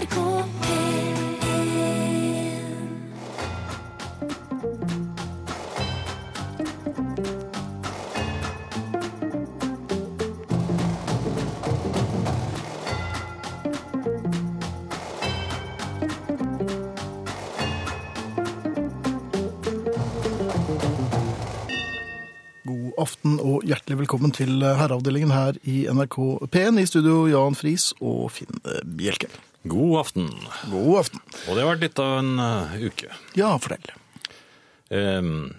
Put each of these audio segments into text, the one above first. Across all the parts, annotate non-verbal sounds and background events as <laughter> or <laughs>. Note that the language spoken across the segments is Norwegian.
NRK P1 God aften og hjertelig velkommen til herreavdelingen her i NRK P1. I studio Jan Friis og Finn Bjelke. God aften. God aften. Og det har vært litt av en uh, uke. Ja, fortell. Um,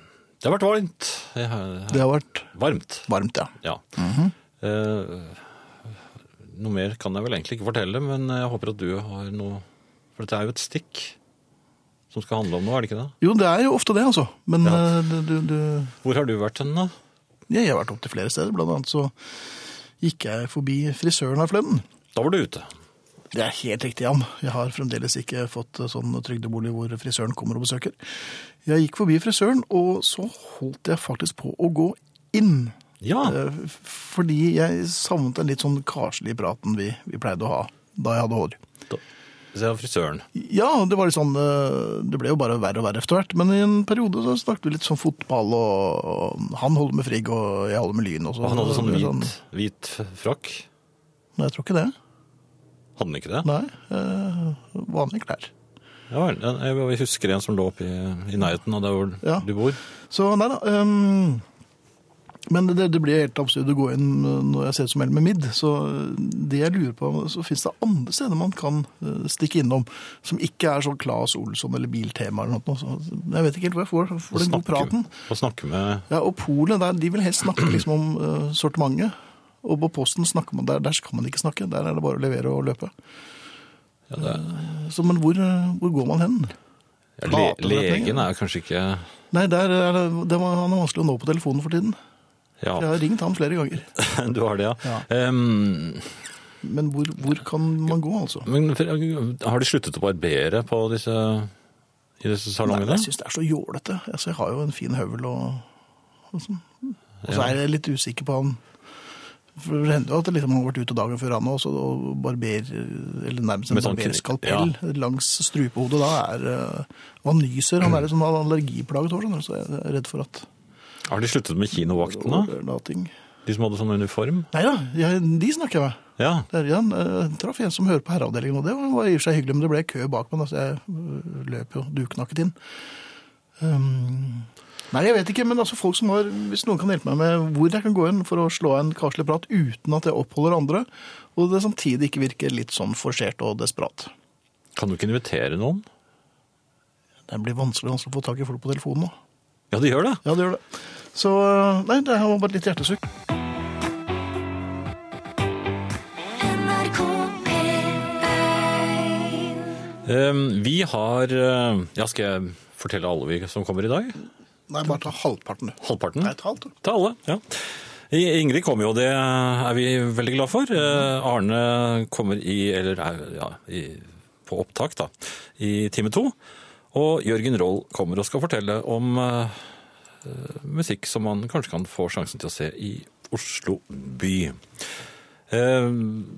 det har vært varmt. Det har- Det har vært Varmt, varmt, ja. ja. Eh, noe mer kan jeg vel egentlig ikke fortelle, men jeg håper at du har noe For dette er jo et stikk som skal handle om noe, er det ikke det? Jo, det er jo ofte det, altså. Men Ja. eh, du, du, du Hvor har du vært hen, da? Jeg har vært opp til flere steder. Blant annet så gikk jeg forbi frisøren her forleden. Da var du ute. Det er helt riktig, Jan. Jeg har fremdeles ikke fått sånn trygdebolig hvor frisøren kommer og besøker. Jeg gikk forbi frisøren, og så holdt jeg faktisk på å gå inn. Ja. Eh, Fordi jeg savnet den litt sånn karslige praten vi, vi pleide å ha da jeg hadde hår. Da, se frisøren. Ja, det var litt sånn eh, Det ble jo bare verre og verre etter hvert. Men i en periode så snakket vi litt sånn fotball, og, han holder med Frigg, og jeg holder med Lyn. Og han hadde sånn hvit, hvit frakk. Nei, jeg tror ikke det. Hadde han ikke det? Nei. eh, vanlige klær. Ja vel. Jeg husker en som lå oppe i, i nærheten av der hvor Ja. du bor. Så nei da. Um, men det, det blir helt absurd å gå inn når jeg ser ut som Elmer Midd. Så det jeg lurer på, så fins det andre steder man kan eh, stikke innom som ikke er sånn Claes Olsson eller Biltema eller noe. Så jeg vet ikke helt hvor jeg får, får den gode praten. Og snakke med Ja, Og Polet, der, de vil helst snakke liksom om uh, sortimentet. Og på Posten snakker man der, der skal man ikke snakke. Der er det bare å levere og løpe. ja, det, Så, men hvor, eh, hvor går man hen? ja, le, Legen er kanskje ikke Nei, er det, det var, han er vanskelig å nå på telefonen for tiden. Ja, Jeg har ringt ham flere ganger. <laughs> du har det, ja. Ehm, Men hvor, hvor kan man gå, altså? men har de sluttet å barbere på disse, i disse Nei, jeg syns det er så jålete. Altså, jeg har jo en fin høvel og, og sånn. Og så er jeg litt usikker på han For det hender jo at det liksom har vært ute dagen før han også, og barber, eller nærmest en sånn barberskalpell langs strupehodet. Da er eh, Og han nyser. Han er sånn allergiplaget hår, så jeg er redd for at Har de sluttet med kinovaktene? De som hadde sånn uniform? Nei da, ja, de snakker jeg med. Ja. Der ja, jeg traff en som hører på herreavdelingen, og det var i og for seg hyggelig, men det ble kø bak meg, så jeg øh, løp jo duknakket inn. Um, nei, jeg vet ikke, men altså folk som har, hvis noen kan hjelpe meg med hvor jeg kan gå inn for å slå en karslig prat uten at jeg oppholder andre, og det samtidig ikke virker litt sånn forsert og desperat. Kan du ikke invitere noen? Det blir vanskelig, vanskelig å få tak i folk på telefonen nå. Ja, det gjør det. Ja, det gjør det. Så, nei, det var bare litt hjertesukk. NRK P1 Ehm, vi har eh, Ja, skal jeg fortelle alle vi som kommer i dag? Nei, bare ta halvparten. Halvparten? Nei, ta alt. Ta alle, ja. Ingrid kommer jo, det er vi veldig glad for. Eh, Arne kommer i, eller er, ja, i, på opptak da, i time to. Og Jørgen Roll kommer og skal fortelle om eh, musikk som man kanskje kan få sjansen til å se i Oslo by. Uh,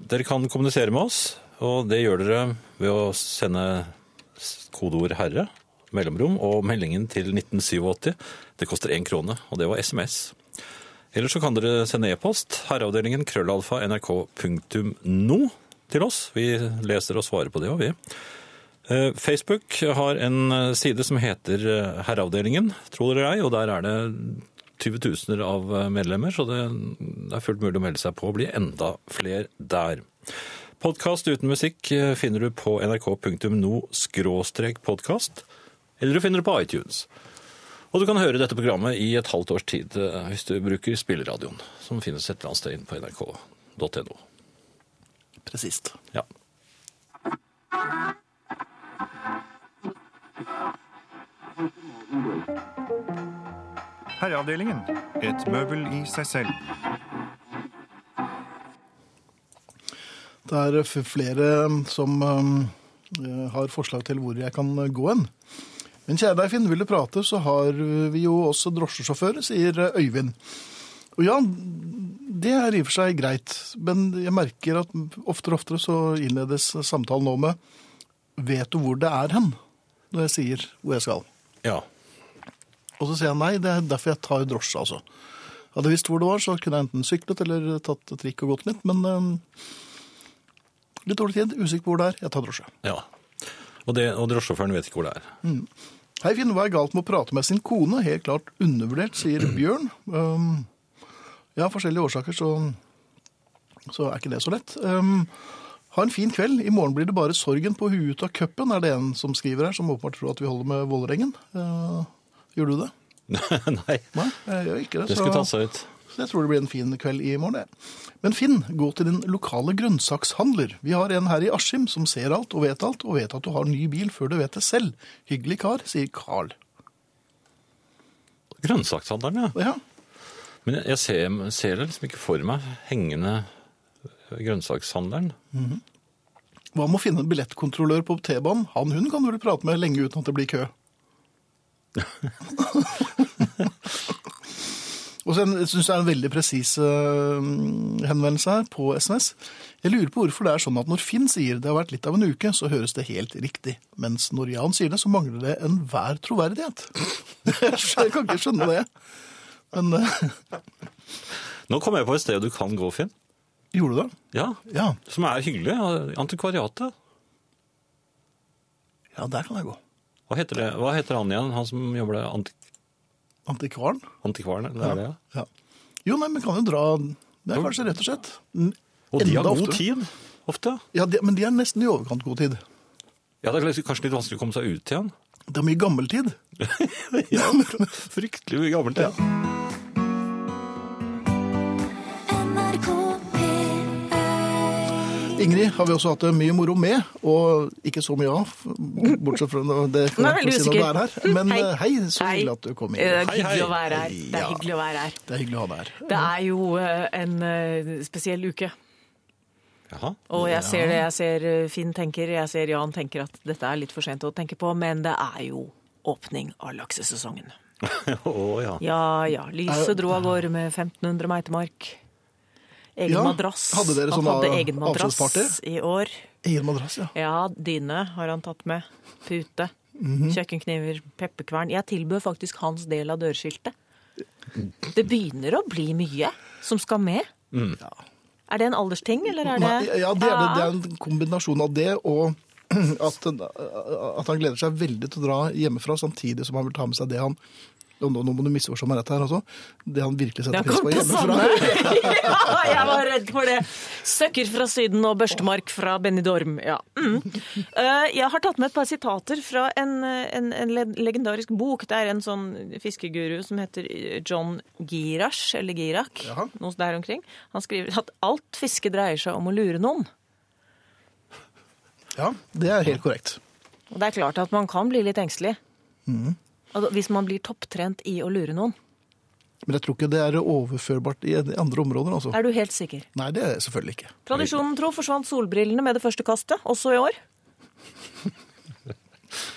dere kan kommunisere med oss, og det gjør dere ved å sende kodeord 'herre', mellomrom, og meldingen til 1987. Det koster én krone, og det var SMS. Eller så kan dere sende e-post herreavdelingen krøllalfa nrk.no til oss. Vi leser og svarer på det, og vi. Eh, Facebook har en eh, side som heter eh, Herreavdelingen, tror dere jeg, og der er det 20 000 av medlemmer, så det er fullt mulig å melde seg på og bli enda flere der. Podkast uten musikk finner du på nrk.no-podkast, eller du finner det på iTunes. Og du kan høre dette programmet i et halvt års tid eh, hvis du bruker spilleradioen, som finnes et eller annet sted inn på nrk.no. Presist. Ja. Herreavdelingen. Et møbel i seg selv. Det er flere som um, eh, har forslag til hvor jeg kan gå hen. Men kjære deg, Finn, vil du prate, så har vi jo også drosjesjåfører, sier Øyvind. Og ja, det er i og for seg greit, men jeg merker at oftere og oftere så innledes samtalen nå med vet du hvor det er hen? Når jeg sier hvor jeg skal. Ja. Og så sier jeg nei, det er derfor jeg tar drosje, altså. Hadde jeg visst hvor det var, så kunne jeg enten syklet eller tatt trikk og gått litt, men um, litt dårlig tid, usikker på hvor det er, jeg tar drosje. ja. Og, det, og drosjesjåføren vet ikke hvor det er. Hei Finn, hva er galt med å prate med sin kone? Helt klart undervurdert, sier <clears throat> Bjørn. Um, ja, forskjellige årsaker så, så er ikke det så lett. Um, ha en fin kveld. I morgen blir det bare sorgen på huet ut av cupen, er det en som skriver her, som åpenbart tror at vi holder med Vålerengen. Uh, gjør du det? <laughs> Nei, Nei, jeg gjør ikke det. det skulle tatt seg ut. Så jeg tror det blir en fin kveld i morgen. jeg. Men Finn, gå til din lokale grønnsakshandler. Vi har en her i Askim som ser alt og vet alt, og vet at du har ny bil før du vet det selv. Hyggelig kar, sier Carl. Grønnsakshandleren, ja. Ja, Men jeg, ser, ser det liksom ikke for meg hengende grønnsakshandleren. Hva med å finne en billettkontrollør på T-banen? Han hun kan du vel prate med lenge uten at det blir kø. <laughs> Og så syns jeg er en veldig presis eh, henvendelse her på SMS. Jeg lurer på hvorfor det er sånn at når Finn sier det har vært litt av en uke, så høres det helt riktig. Mens når Jan sier det, så mangler det enhver troverdighet. <laughs> Jeg kan ikke skjønne det. Men eh, <laughs> Nå kom jeg på et sted du kan gå, Finn. gjorde du det? Ja, Ja. som er hyggelig. Antikvariatet. Ja, der kan jeg gå. Hva heter, det? Hva heter han igjen? Han som jobber der? Antik Antikvaren. antikvaren? Det er det, ja. Ja. Jo, nei, men kan jo dra Det er kanskje rett og slett. Og de har god ofte. tid, ofte. Ja, de, men de er nesten i overkant god tid. Ja, Det er kanskje litt vanskelig å komme seg ut igjen. Det er mye gammeltid. <laughs> Ja, Fryktelig mye gammeltid. Ja. Ingrid har vi også hatt det mye moro med, og ikke så mye av. Bortsett fra det kan Nå er veldig usikker. er her. Men Hei. eh, hei, så Hei. hyggelig at du kom Det er inn. Hei, hei. hyggelig å være her. Det er hyggelig å være her. Det er hyggelig å ha deg her. Det er jo eh, en eh, spesiell uke. Jaha. Og jeg ser det, jeg ser eh, Finn tenker, jeg ser Jan tenker at dette er litt for sent å tenke på, men det er jo åpning av laksesesongen. <laughs> Å ja. Ja ja, Lyset dro av gårde med 1500 meitemark. Egen Ja, madrass. hadde dere Han sånn hadde egen madrass i år. Egen madrass, ja. Ja, dyne har han tatt med. Pute. Mhm. Kjøkkenkniver, pepperkvern. Jeg tilbød faktisk hans del av dørskiltet. Det begynner å bli mye som skal med. Er det en aldersting, eller er det Nei, ja, det er, det, det er en kombinasjon av det og <clears throat> at, at han gleder seg veldig til å dra hjemmefra, samtidig som han vil ta med seg det han nå, nå må du misforstå meg rett her altså. Det han virkelig setter pris på hjemmefra. <laughs> ja, jeg var redd for det. Søkker fra Syden og børstemark fra Benidorm. Ja. Mm. Eh, Jeg har tatt med et par sitater fra en, en, en legendarisk bok. Det er en sånn fiskeguru som heter John Girash, eller Girak, Jaha. noe der omkring. Han skriver at alt fiske dreier seg om å lure noen. Ja, det er helt korrekt. Og det er klart at man kan bli litt engstelig. Altså, Hvis man blir topptrent i å lure noen. Men jeg tror ikke det er overførbart i andre områder. altså. Er du helt sikker? Nei, det er jeg selvfølgelig ikke. Tradisjonen tro forsvant solbrillene med det første kastet, også i år. <laughs>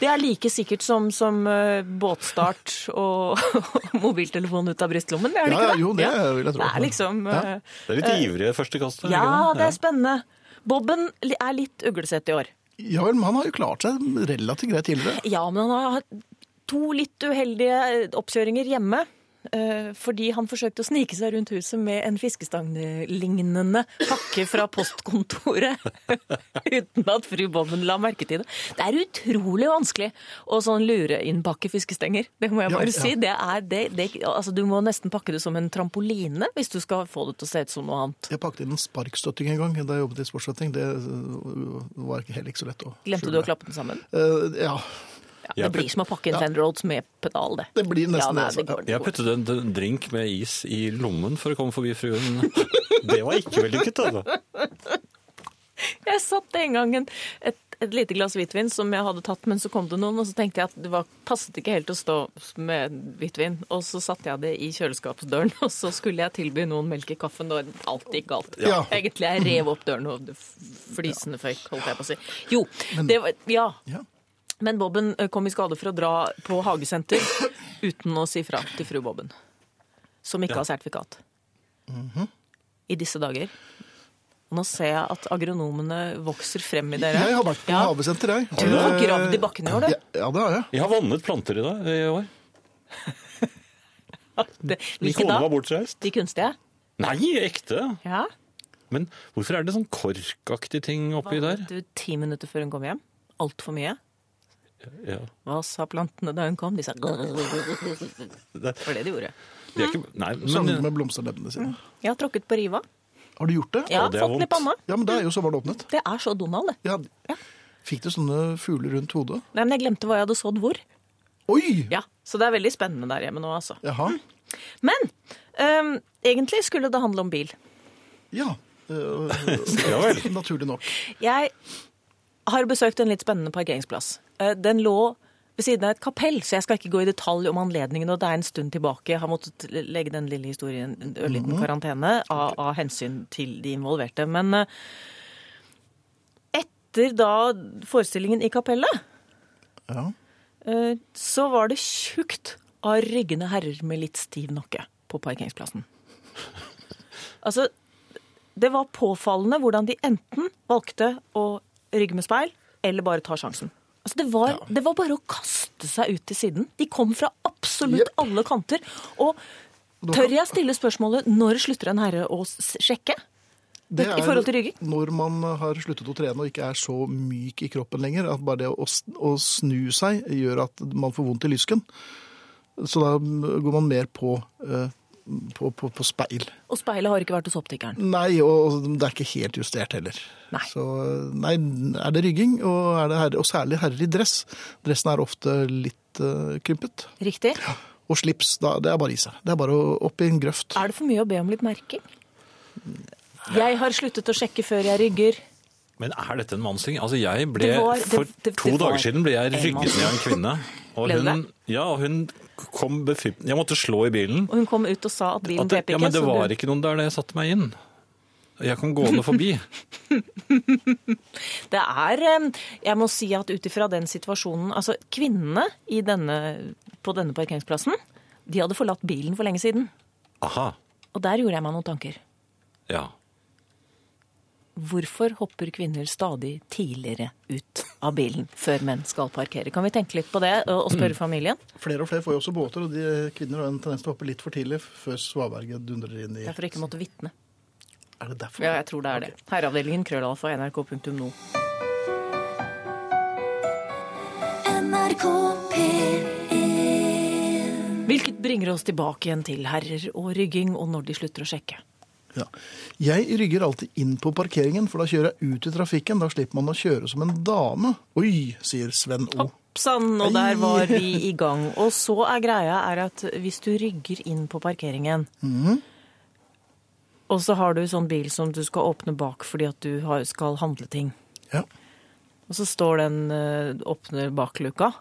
Det er like sikkert som, som eh, båtstart og <laughs> mobiltelefon ut av brystlommen, er det Ja, ikke ja, det? jo, det vil jeg tro. Det er liksom Ja. eh, Det er litt ivrige første kastet. Ja, det er spennende. Bobben er litt uglesett i år. Ja vel, men han har jo klart seg relativt greit tidligere. Ja, men han har to litt uheldige oppkjøringer hjemme. eh, Fordi han forsøkte å snike seg rundt huset med en fiskestanglignende pakke fra postkontoret. <laughs> Uten at fru Bommen la merke til det. Det er utrolig vanskelig å sånn lure innpakke fiskestenger. Det må jeg bare ja. si. Det er, det, det, altså, du må nesten pakke det som en trampoline hvis du skal få det til å se ut som noe annet. Jeg pakket inn en sparkstøtting en gang da jeg jobbet i sportsretting. Det øh, var ikke heller ikke så lett å skjule. Glemte du å klappe den sammen? Uh, ja, Ja, det blir som å pakke inn Fender Rhodes med pedal, det. det blir nesten Ja, nei, det. det går, Altså. det Jeg puttet en en drink med is i lommen for å komme forbi fruen. <laughs> Det var ikke vellykket, altså. <laughs> Jeg satt en gang et, et lite glass hvitvin som jeg hadde tatt, men så kom det noen, og så tenkte jeg at det var, passet ikke helt å stå med hvitvin. Og så satte jeg det i kjøleskapsdøren, <laughs> og så skulle jeg tilby noen melk i kaffen, og alt gikk galt. Ja. Egentlig jeg rev opp døren, og det flisende føyk, holdt jeg på å si. Jo, det var, ja. Men Bobben eh, kom i skade for å dra på hagesenter uten å si fra til fru Bobben, som ikke Ja. har sertifikat. I disse dager. Og nå ser jeg at agronomene vokser frem i dere. Jeg har vært på Ja. havesenter, jeg. Du har gravd i bakken i år, du. Ja, ja, det har jeg. Jeg har vannet planter i dag i år. <laughs> Det, Min kone da? var bortreist. De kunstige? Nei, ekte. Ja. Men hvorfor er det sånn korkaktig ting oppi der? Du, ti minutter før hun kom hjem. Altfor mye. Ja. Hva sa plantene da hun kom? De sa Det Det, var det de gjorde. de er ikke, nei, Sammen men med blomsterleppene sine. Jeg har tråkket på riva. Har du gjort det? Ja, Å, det er fått den i vondt. panna. Ja, men det er jo så var det åpnet. Det er så Donald, det. Ja. Ja. Fikk du sånne fugler rundt hodet? Nei, men jeg glemte hva jeg hadde sådd hvor. Oi! Ja, Så det er veldig spennende der hjemme nå, altså. Jaha. Men øhm, egentlig skulle det handle om bil. Ja. eh, <laughs> ja vel. naturlig nok. Jeg har besøkt en litt spennende parkeringsplass. Eh, Den lå ved siden av et kapell, så jeg skal ikke gå i detalj om anledningen. og Det er en stund tilbake. Jeg har måttet legge den lille historien i en ørliten karantene av, av hensyn til de involverte. Men eh, etter da forestillingen i kapellet, Ja. eh, så var det tjukt av ryggende herrer med litt stiv nakke på parkeringsplassen. <laughs> Altså, det var påfallende hvordan de enten valgte å rygge med speil, eller bare ta sjansen. Altså, det, var, det var bare å kaste seg ut til siden. De kom fra absolutt yep. alle kanter. Og tør jeg stille spørsmålet når slutter en herre å sjekke? Det I forhold til rygging? når man har sluttet å trene og ikke er så myk i kroppen lenger, at bare det å, å snu seg gjør at man får vondt i lysken. Så da går man mer på, eh, på, på, på speil. Og speilet har ikke vært hos optikeren. Nei, og det er ikke helt justert heller. Nei. Så nei, er det rygging, og, er det herre, og særlig herrer i dress. Dressen er ofte litt uh, krympet. Riktig? Og slips, da, det er bare i seg. Det er bare opp i en grøft. Er det for mye å be om litt merking? Jeg har sluttet å sjekke før jeg rygger. Men er dette en mannsting? Altså, jeg ble, Det var- det- For det- det to dager siden ble jeg rygget ned av en kvinne. Og hun, ja, og hun kom. Jeg måtte slå i bilen. Og hun kom ut og sa at bilen At ikke? ja, men det var du- ikke noen der da jeg satte meg inn. Jeg kom gående forbi. <laughs> Det er Jeg må si at ut ifra den situasjonen Altså, kvinnene i denne, på denne parkeringsplassen, de hadde forlatt bilen for lenge siden. Aha. Og der gjorde jeg meg noen tanker. Ja. Hvorfor hopper kvinner stadig tidligere ut av bilen før menn skal parkere? Kan vi tenke litt på det og spørre familien? Flere og flere får jo også båter, og de kvinner har en tendens til å hoppe litt for tidlig før svaberget dundrer inn i Det er for ikke å måtte vitne. Er det derfor? Ja, jeg tror det er det. Herreavdelingen krøllalfa nrk.no. NRK P1 Hvilket bringer oss tilbake igjen til herrer og rygging, og når de slutter å sjekke. Ja. Jeg rygger alltid inn på parkeringen, for da kjører jeg ut i trafikken. Da slipper man å kjøre som en dame. Oi, sier Sven O. Hoppsann, og der var vi <laughs> i gang. Og så er greia er at hvis du rygger inn på parkeringen, og så har du sånn bil som du skal åpne bak fordi at du skal handle ting, Ja. og så står den åpne åpner bakluka,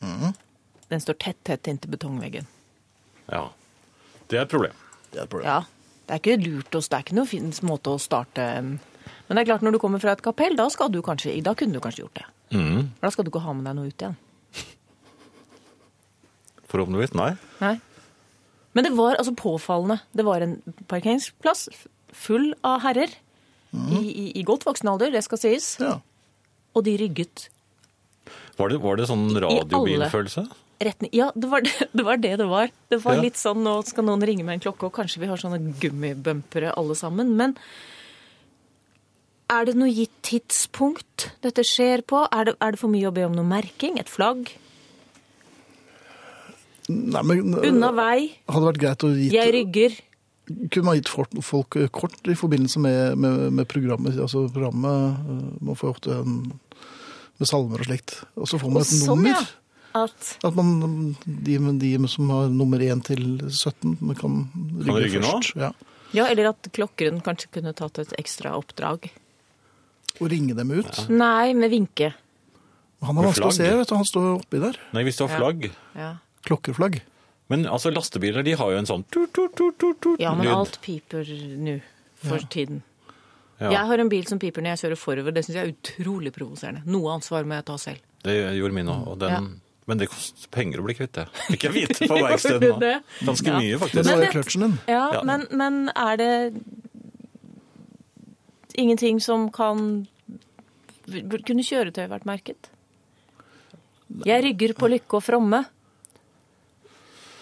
den står tett, tett inntil betongveggen. ja. Det er et problem. Det er et problem. Ja, det er ikke lurt oss, det er ikke noen fin måte å starte Men det er klart, når du kommer fra et kapell, da, skal du kanskje, da kunne du kanskje gjort det. Mm. Da skal du ikke ha med deg noe ut igjen. <laughs> Forhåpentligvis. Nei. Nei. Men det var altså påfallende. Det var en parkeringsplass full av herrer i, i, i godt voksen alder, det skal sies. Ja. Og de rygget Var det, var det sånn radiobilfølelse? Retning Ja, det var det <laughs> det var. Det det var. Det var Ja. litt sånn nå skal noen ringe med en klokke, og kanskje vi har sånne gummibumpere alle sammen. Men er det noe gitt tidspunkt dette skjer på? Er det, er det for mye å be om noe merking? Et flagg? Nei, men øh, Unna vei? hadde vært greit å gi Jeg rygger. Kunne man gitt folk, folk kort i forbindelse med, med, med programmet? Altså programmet øh, Man får jo ofte en, med salmer og slikt. Og så får man et Sånn, nummer. ja. At At man, de, de som har nummer 1 til 17, man kan rygge, rygge nå? først. Ja. Ja, eller at klokkeren kanskje kunne tatt et ekstra oppdrag. Og ringe dem ut. Nei, med vinke. Han er vanskelig å se, vet du. Han står oppi der. Nei, hvis det var flagg. Ja, Klokkerflagg. Men altså, lastebiler de har jo en sånn tut, tut, tut, tut, tut, ja men lyd. alt piper nå for tiden. Ja, Jeg har en bil som piper når jeg kjører forover. Det syns jeg er utrolig provoserende. Noe ansvar må jeg ta selv. Det gjorde min òg. og den- Ja. Men det koster penger å bli kvitt det. <laughs> Fikk jeg vite på verkstedet nå. Ganske Ja. mye, Men faktisk. det var det- kløtsjen din. Ja, Ja. Men, men er det Ingenting som kan Kunne kjøretøy vært merket? Jeg rygger på lykke og fromme.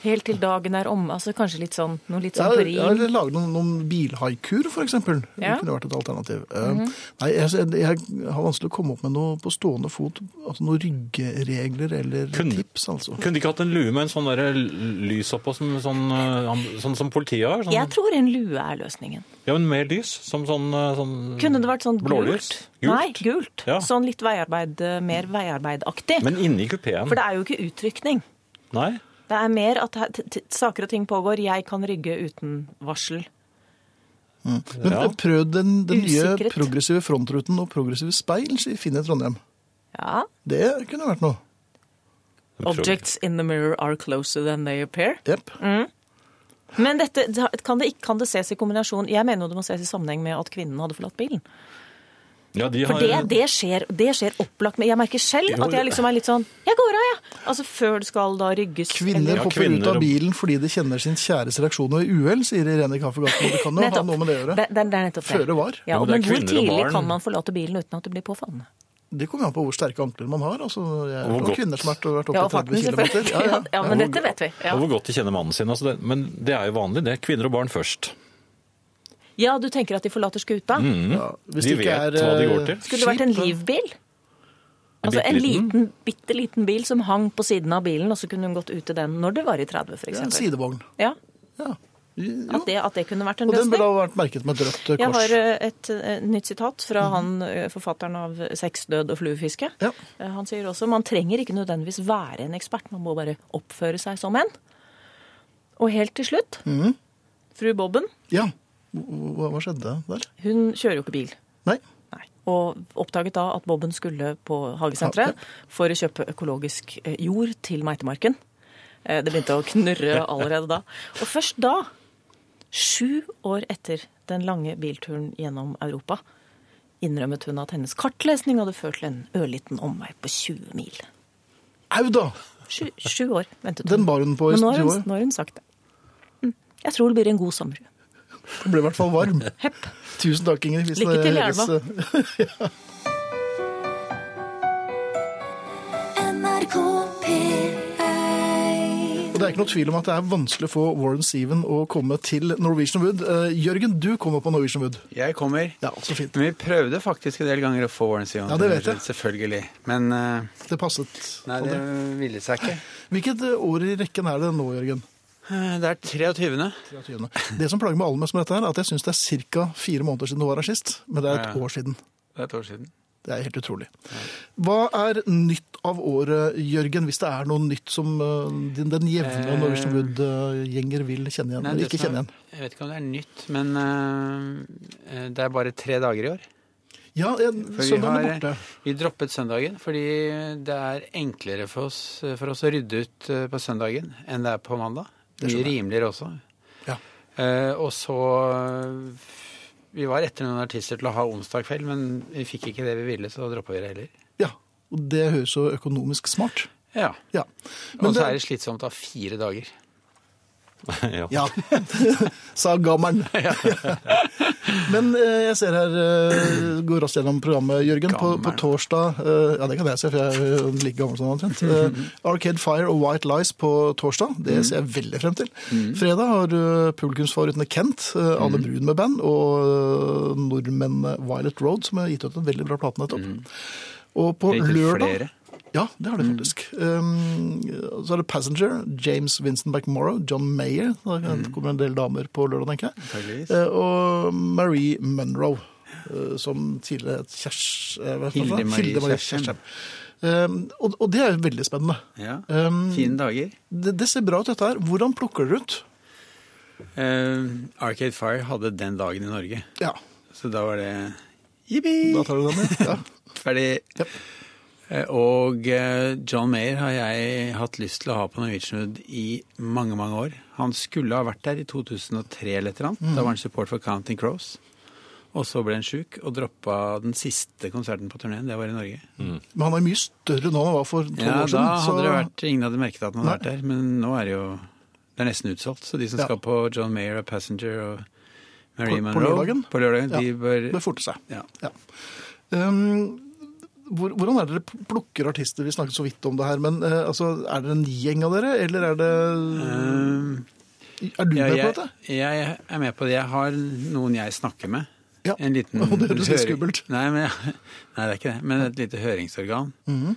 Helt til dagen er omme. Altså kanskje litt sånn, noe litt sånn på ja, eller lage noen, noen bilhaikuer, eksempel. Ja. Det kunne vært et alternativ. Eh, Mhm. Nei, jeg, jeg har vanskelig å komme opp med noe på stående fot. Altså noen ryggeregler eller Kunne- tips, altså. Kunne de ikke hatt en lue med en sånn der lys oppå, som, sånn, sånn, sånn som politiet har? Sånn, Jeg tror en lue er løsningen. Ja, men mer lys, som sånn, eh, sånn Kunne det vært sånn Blålys? gult? Gult? Nei, gult. Ja. Sånn litt veiarbeid, mer veiarbeidaktig. Men inni kupeen? For det er jo ikke utrykning. Nei? Det er mer at saker og ting pågår. Jeg kan rygge uten varsel. Men Ja. prøv den, den nye progressive frontruten og progressive speil i Finn i Trondheim. Ja. Det kunne vært noe. Objects in the mirror are closer than they appear. Jepp. Men dette, kan det, kan det ses i kombinasjon Jeg mener jo det må ses i sammenheng med at kvinnen hadde forlatt bilen. Ja, de For det, det, skjer, det skjer opplagt. Men jeg merker selv Jo, at jeg liksom er litt sånn Jeg går av, jeg! Altså før det skal da rygges. Kvinner hopper Ja, kvinner ut av bilen fordi de kjenner sin kjæres reaksjon ved uhell, sier Irene i Kaffegaten. Det kan jo ha noe med det å gjøre. Det, det, det er nettopp det. Føre var. Ja, Ja, og men men er hvor tidlig kan man forlate bilen uten at det blir påfallende? Det kommer an på hvor sterke ankler man har. Altså, jeg har kvinner som har vært oppe i 30 km. Ja, ja. <laughs> Ja, men dette vet vi. Ja. Og hvor godt de kjenner mannen sin. Altså det, men det er jo vanlig, det. Kvinner og barn først. Ja, du tenker at de forlater skuta? Ja, hvis De det ikke vet er, hva de eh, går til. Skulle det vært en livbil? Altså en liten, bitte liten bil som hang på siden av bilen, og så kunne hun gått ut til den når det var i 30, for Ja, en sidevogn. Ja, Ja. At det, at det kunne vært en løsning. Og den burde ha vært merket med et rødt kors. Jeg har et, et, eh, nytt sitat fra han, eh, forfatteren av 'Sex, død og fluefiske'. Ja. Eh, Han sier også man trenger ikke nødvendigvis være en ekspert, man må bare oppføre seg som en. Og helt til slutt, mm. fru Bobben, ja. Hva, hva skjedde der? hun kjører jo ikke bil. Nei. Nei. Og oppdaget da at Bobben skulle på hagesenteret for å kjøpe økologisk eh, jord til meitemarken. Eh, Det begynte å knurre allerede da. Og først da, sju år etter den lange bilturen gjennom Europa, innrømmet hun at hennes kartlesning hadde ført til en ørliten omvei på 20 mil. Au da! Sju, år ventet hun. Den bar hun på i Men nå har hun, år. nå har hun sagt det. Mm. Jeg tror det blir en god sommer. Det ble i hvert fall varm. <laughs> Hepp. Tusen takk, Ingrid. Hvis Lykke til i elva. <laughs> ja. Og det er ikke noe tvil om at det er vanskelig å få Warren Seven å komme til Norwegian Wood. Uh, Jørgen, du kommer på Norwegian Wood. Jeg kommer. Ja, så fint. Men vi prøvde faktisk en del ganger å få Warren Steven. Ja, det vet jeg. Selvfølgelig. Men uh, Det passet. nei, det ville seg ikke. Hvilket år i rekken er det nå, Jørgen? Eh, Det er 23. 23. Det som plager meg aller mest med dette, her, er at jeg syns det er ca. fire måneder siden du var her sist. Men det er et Ja. år siden. Det er et år siden. Det er helt utrolig. Hva er nytt av året, Jørgen, hvis det er noe nytt som eh, den, den jevne Eh, Norwegian Wood-gjenger vil kjenne igjen? Nei, eller ikke kjenne igjen? Jeg vet ikke om det er nytt, men uh, det er bare tre dager i år. Ja, søndagen er borte. vi droppet søndagen fordi det er enklere for oss, for oss å rydde ut på søndagen enn det er på mandag. Det Mye rimeligere også. Ja. Eh, og så eh, Vi var etter noen artister til å ha onsdag kveld, men vi fikk ikke det vi ville, så droppa vi det heller. ja. Og det høres så økonomisk smart. Ja. Ja. Og så er det slitsomt å ha fire dager. <laughs> ja. Ja, <laughs> sa gammelen. <laughs> Men eh, jeg ser her, eh, går raskt gjennom programmet, Jørgen. På, på torsdag eh, Ja, det kan jeg se, for jeg er like gammel som han omtrent. Arcade Fire og White Lies på torsdag. Det ser jeg veldig frem til. Fredag har du publikumsfavorittene Kent, eh, Anne Brun med band, og nordmennene nordmenn Violet Road, som har gitt ut en veldig bra plate nettopp. Og på lørdag. Ja, det har de faktisk. Um, så er det Passenger, James Vincent McMorrow, John Mayer. Det kommer en del damer på lørdag, tenker jeg. Eh, og Marie Munro, uh, som tidligere het Kjers... eh? Hilde Marie Kjersheim. Um, og, og det er jo veldig spennende. Ja. Um, Fine dager. det, det ser bra ut, dette her. Hvordan plukker dere ut? Uh, Arcade Fire hadde den dagen i Norge, Ja, så da var det jippi, da tar du den. Ja. <laughs> ferdig. Ja. Eh, Og eh, John Mayer har jeg hatt lyst til å ha på Norwegian Wood i mange, mange år. Han skulle ha vært der i 2003 eller et eller annet. Da var han support for Counting Crows. Og så ble han sjuk og droppa den siste konserten på turneen. Det var i Norge. Men han er mye større nå enn han var for tolv Ja, år da hadde hadde det vært Ingen hadde merket at han hadde Nei. vært der. Men nå er det jo Det er nesten utsolgt. Så de som Ja. skal på John Mayer og Passenger og Marie på Monroe lørdagen. På lørdagen. Ja. De bør bør forte seg. ja. Ja. Um, hvordan er det dere plukker artister? Vi snakket så vidt om det her, men eh, altså, er det en gjeng av dere, eller er det Um, Er du ja, med på dette? jeg er med på det. Jeg har noen jeg snakker med. Ja. En liten <laughs> Og det høres litt skummelt. Nei, men, <laughs> nei, det er ikke det. Men et lite høringsorgan. Mhm.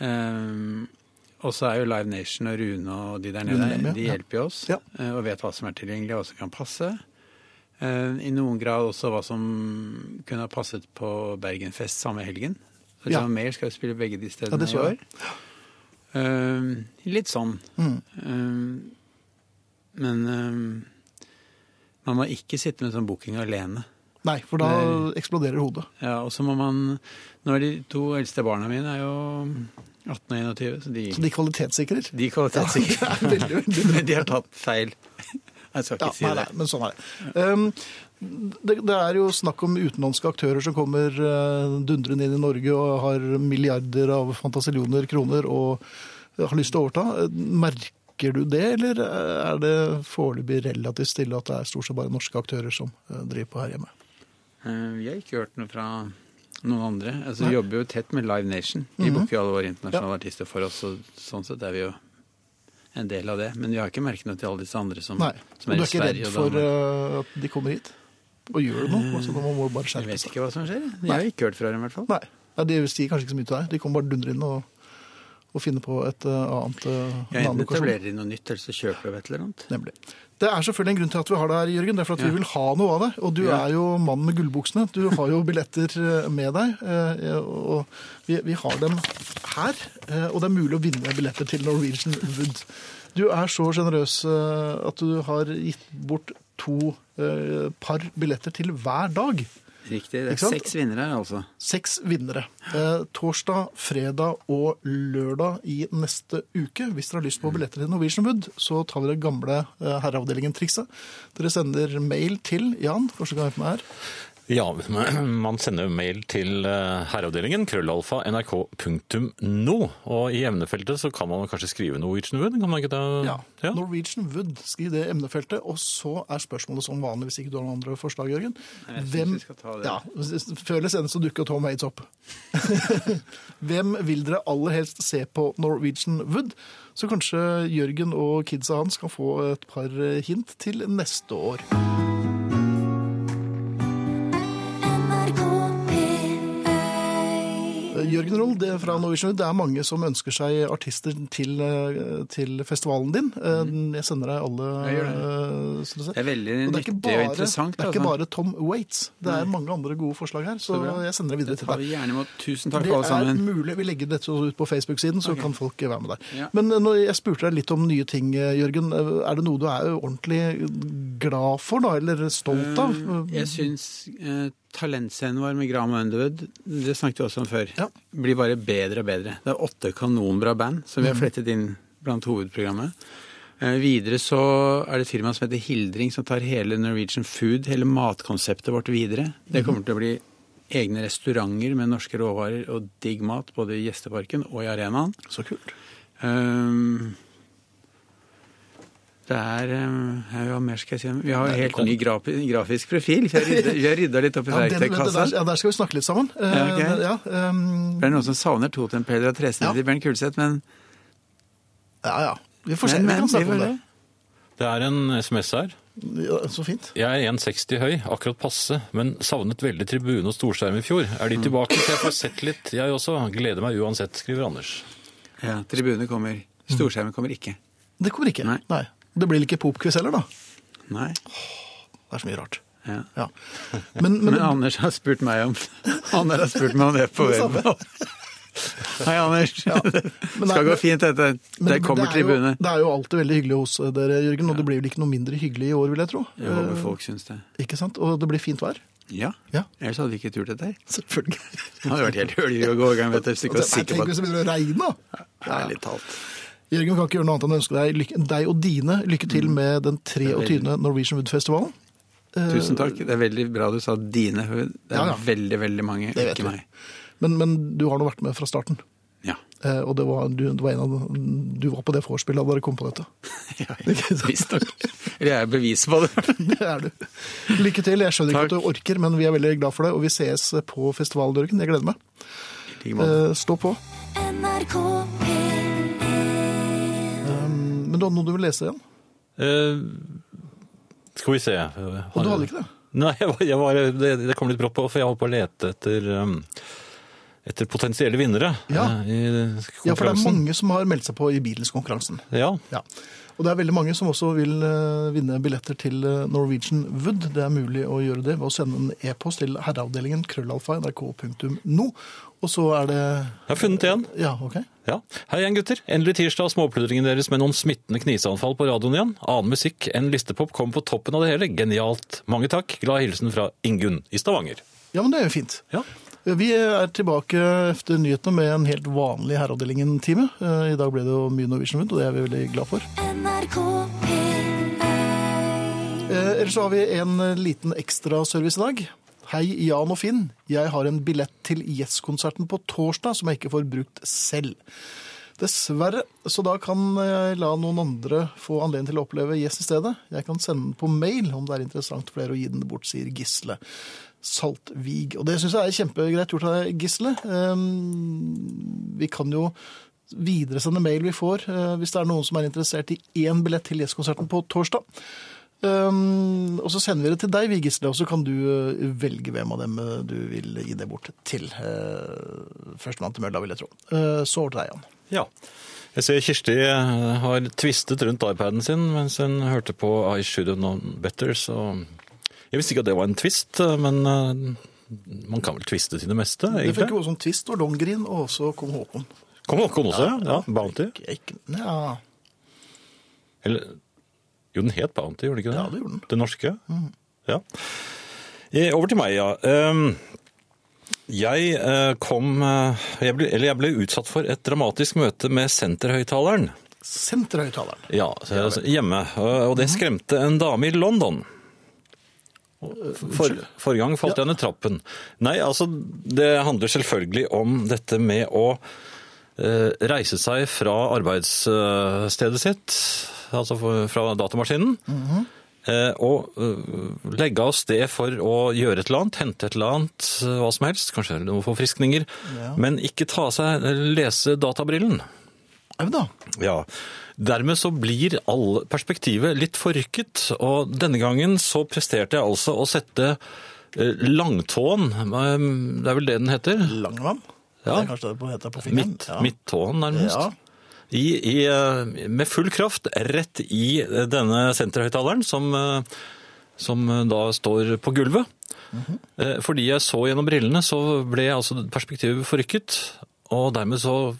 Um, og så er jo Live Nation og Rune og de der nede, de hjelper jo oss. Ja. eh, Og vet hva som er tilgjengelig, og hva som kan passe. Eh, I noen grad også hva som kunne ha passet på Bergenfest samme helgen. Ja. Mer skal jo spille begge de Ja, stedene det i så jeg. Um, litt sånn. Mm. Uh, men uh, man må ikke sitte med sånn booking alene. Nei, for da eksploderer hodet. Ja, og så må man Nå er de to eldste barna mine er jo 18 og 21, så de, Så de kvalitetssikrer. de kvalitetssikrer. Ja, veldig, veldig. <laughs> Men de har tatt feil. <laughs> Jeg skal ikke Ja, si nei, det. nei, men sånn er det. Um, det. Det er jo snakk om utenlandske aktører som kommer uh, dundrende inn i Norge og har milliarder av fantasillioner kroner og har lyst til å overta. Merker du det, eller er det foreløpig relativt stille at det er stort sett bare norske aktører som uh, driver på her hjemme? Eh, Vi har ikke hørt noe fra noen andre. Altså, vi jobber jo tett med Live Nation. De Mhm. booker jo alle våre internasjonale artister for oss, og sånn sett er vi jo en del av det. Men vi har ikke merket noe til alle disse andre som, som Og er du er ikke redd for at de kommer hit og gjør noe? Altså, man må bare skjerpe seg. Jeg vet ikke hva som skjer. Jeg har ikke hørt fra dem i hvert fall. Nei. Nei, De sier kanskje ikke så mye til deg. De kommer bare dundre inn og, og finner på et uh, annet uh, Ja, enten etablerer de noe nytt, eller så kjøper de et eller annet. Nemlig. Det er selvfølgelig en grunn til at vi har det her, Jørgen. Det er for at Ja. vi vil ha noe av det. Og du Ja. er jo mannen med gullbuksene. Du har jo billetter eh, med deg. Og vi, vi har dem her. Og det er mulig å vinne billetter til Norwegian Wood. Du er så sjenerøs at du har gitt bort to eh, par billetter til hver dag. Riktig. Det er seks vinnere her, altså. Seks vinnere. Eh, torsdag, fredag og lørdag i neste uke. Hvis dere har lyst på billetter til Norwegian Wood, så tar det gamle eh, herreavdelingen-trikset. Dere sender mail til Jan, første gang jeg er med her. Ja, man sender jo mail til eh, herreavdelingen, krøllalfa, nrk.no. Og i emnefeltet så kan man kanskje skrive Norwegian Wood? Kan man ikke ta Ja. Ja. Norwegian Wood, skriv det emnefeltet. Og så er spørsmålet som vanlig, hvis ikke du har noen andre forslag, Jørgen. Jeg synes Hvem skal ta det. Ja, Før eller senere så dukker Tom Waits opp. <laughs> Hvem vil dere aller helst se på Norwegian Wood? Så kanskje Jørgen og kidsa hans kan få et par hint til neste år. Jørgen Roll, det er fra Norwegian Det er mange som ønsker seg artister til, eh, til festivalen din. Eh, Jeg sender deg alle. Mm. Jeg gjør eh. Det er veldig Og det er nyttig bare, og interessant. Det er ikke altså. bare Tom Waits. Det er mange andre gode forslag her, så, Så jeg sender det videre Det til tar deg. vi gjerne imot. Tusen takk Det alle er sammen. mulig. Vi legger dette ut på Facebook-siden, så okay. kan folk være med der. Ja. Men når jeg spurte deg litt om nye ting, Jørgen. Er det noe du er ordentlig glad for, da? Eller stolt av? Jeg syns eh, talentscenen vår med Graham Underwood, det snakket vi også om før, Ja. blir bare bedre og bedre. Det er åtte kanonbra band som vi har Mhm. flettet inn blant hovedprogrammet. Eh, videre så er det et firma som heter Hildring, som tar hele Norwegian Food, hele matkonseptet vårt videre. Det kommer til å bli egne restauranter med norske råvarer og digg mat, både i Gjesteparken og i arenaen. Så kult. Um, det er ja, Hva mer skal jeg si? Vi har en helt ny grafi, grafisk profil. Vi har rydda, litt opp i Ja, verktøykassa. ja, der skal vi snakke litt sammen. Eh, Ja, ok. ja, um... Det er noen som savner totempeller og tresnitt Ja. i Bernt Kulseth, men, ja, ja. Vi får se. men, Vi kan snakke om det. Det er en SMS her. Ja, så fint. Jeg er 1,60 høy, akkurat passe, men savnet veldig tribune og storskjerm i fjor. Er de tilbake, så jeg får sett litt, jeg også. Gleder meg uansett, skriver Anders. Ja, Tribune kommer. Storskjermen kommer ikke. Det kommer ikke. Nei. Nei. Det blir ikke popquiz heller, da. Nei. Det er så mye rart. Ja. Ja. Men, <laughs> men, Men Anders har spurt meg om Anders har spurt meg om det på web. <laughs> Hei, Anders. Ja. Det <laughs> skal gå fint, dette. kommer det er Tribune. Det er jo alltid veldig hyggelig hos dere, Jørgen, og det blir vel ikke noe mindre hyggelig i år, vil jeg tro. Jeg håper Eh, folk syns det. Ikke sant? Og det blir fint vær. Ja. Ja, Ellers hadde vi ikke turt dette her. selvfølgelig. Det hadde vært helt hølig å gå i gang Tenk hvis det begynner å regne, da. Ærlig talt. Jørgen, vi kan ikke gjøre noe annet enn å ønske deg, lykke, deg og dine lykke til med den 23. Norwegian Wood-festivalen. Eh, Tusen takk. Det er veldig bra du sa dine. Det er Ja, ja. veldig, veldig mange, Det ikke meg. Men, men du har nå vært med fra starten. Ja. Eh, Og det var, du, det var en av, du var på det vorspielet da dere kom på dette. <laughs> Visstnok. Eller jeg er bevis på det. <laughs> Det er du. Lykke til. Jeg skjønner ikke at du orker, men vi er veldig glad for det. Og vi ses på festivaldørken. Jeg gleder meg. Eh, Stå på. NRK P1 Men du hadde noe du vil lese igjen? Uh, skal vi se. Og du hadde ikke det? Nei, jeg var, jeg var, det, det kom litt brått på, for jeg holdt på å lete etter, um, etter potensielle vinnere Ja. Uh, i Ja, for det er mange som har meldt seg på i Beatles-konkurransen. Ja, Ja. Og det er veldig mange som også vil eh, vinne billetter til Norwegian Wood. Det er mulig å gjøre det ved å sende en e-post til herreavdelingen krøllalfa nrk.no. Og så er det jeg har funnet en. Ja, OK. Ja. Hei igjen, gutter. Endelig tirsdag, småpludringen deres med noen smittende kniseanfall på radioen igjen. Annen musikk enn listepop kom på toppen av det hele. Genialt. Mange takk. Glad hilsen fra Ingunn i Stavanger. Ja, men det er jo fint. Ja. Vi er tilbake etter nyhetene med en helt vanlig Herreavdelingen-time. Eh, I dag ble det jo mye Norwegian Wood, og det er vi veldig glad for. NRK P1 Eh, ellers så har vi en liten ekstraservice i dag. Hei, Jan og Finn. Jeg har en billett til Yes-konserten på torsdag som jeg ikke får brukt selv. Dessverre, så da kan jeg la noen andre få anledning til å oppleve Yes i stedet. Jeg kan sende den på mail om det er interessant for dere å gi den bort, sier Gisle Saltvig. Og det syns jeg er kjempegreit gjort av Gisle. Ehm, Vi kan jo videresende mail vi får eh, hvis det er noen som er interessert i én billett til Yes-konserten på torsdag. Um, og så sender vi det til deg, vi Gisle, og så kan du uh, velge hvem av dem uh, du vil gi det bort til. Uh, Førstemann til mølla, vil jeg tro. Uh, så over til deg, Jan. Ja. Jeg ser Kirsti eh, har tvistet rundt iPaden sin mens hun hørte på I Should Have Known Better, så Jeg visste ikke at det var en twist, eh, men eh, man kan vel tviste til det meste, egentlig? Det fikk jo også en twist og Longgreen, og så kom Håkon. Kom Håkon også, ja. ja. Bounty. Ikke, ikke- Ja, Eller Jo, den het Bounty, gjorde den ikke det? Ja, det gjorde den. Den norske? Ja. Eh, Over til meg, ja. Um, Jeg eh, kom eh, jeg ble, Eller jeg ble utsatt for et dramatisk møte med senterhøyttaleren. Senterhøyttaleren. Ja, så- hjemme. Og det skremte en dame i London. For, forrige gang falt jeg ned trappen. Nei, altså, det handler selvfølgelig om dette med å reise seg fra arbeidsstedet sitt, altså fra datamaskinen, eh, og eh, legge av sted for å gjøre et eller annet, hente et eller annet, eh, hva som helst, kanskje noen forfriskninger, men ikke ta seg lese databrillen. Ja, men da. Ja, dermed så blir all perspektivet litt forrykket, og denne gangen så presterte jeg altså å sette langtåen, det er vel det den heter, Langvann? Ja. Det er kanskje det heter på fingeren. midt, Ja. midttåen nærmest, Ja. I, i, eh, med full kraft rett i eh, denne senterhøyttaleren som, eh, som da står på gulvet. Mm -hmm. Fordi jeg så gjennom brillene, så ble altså perspektivet forrykket, og dermed så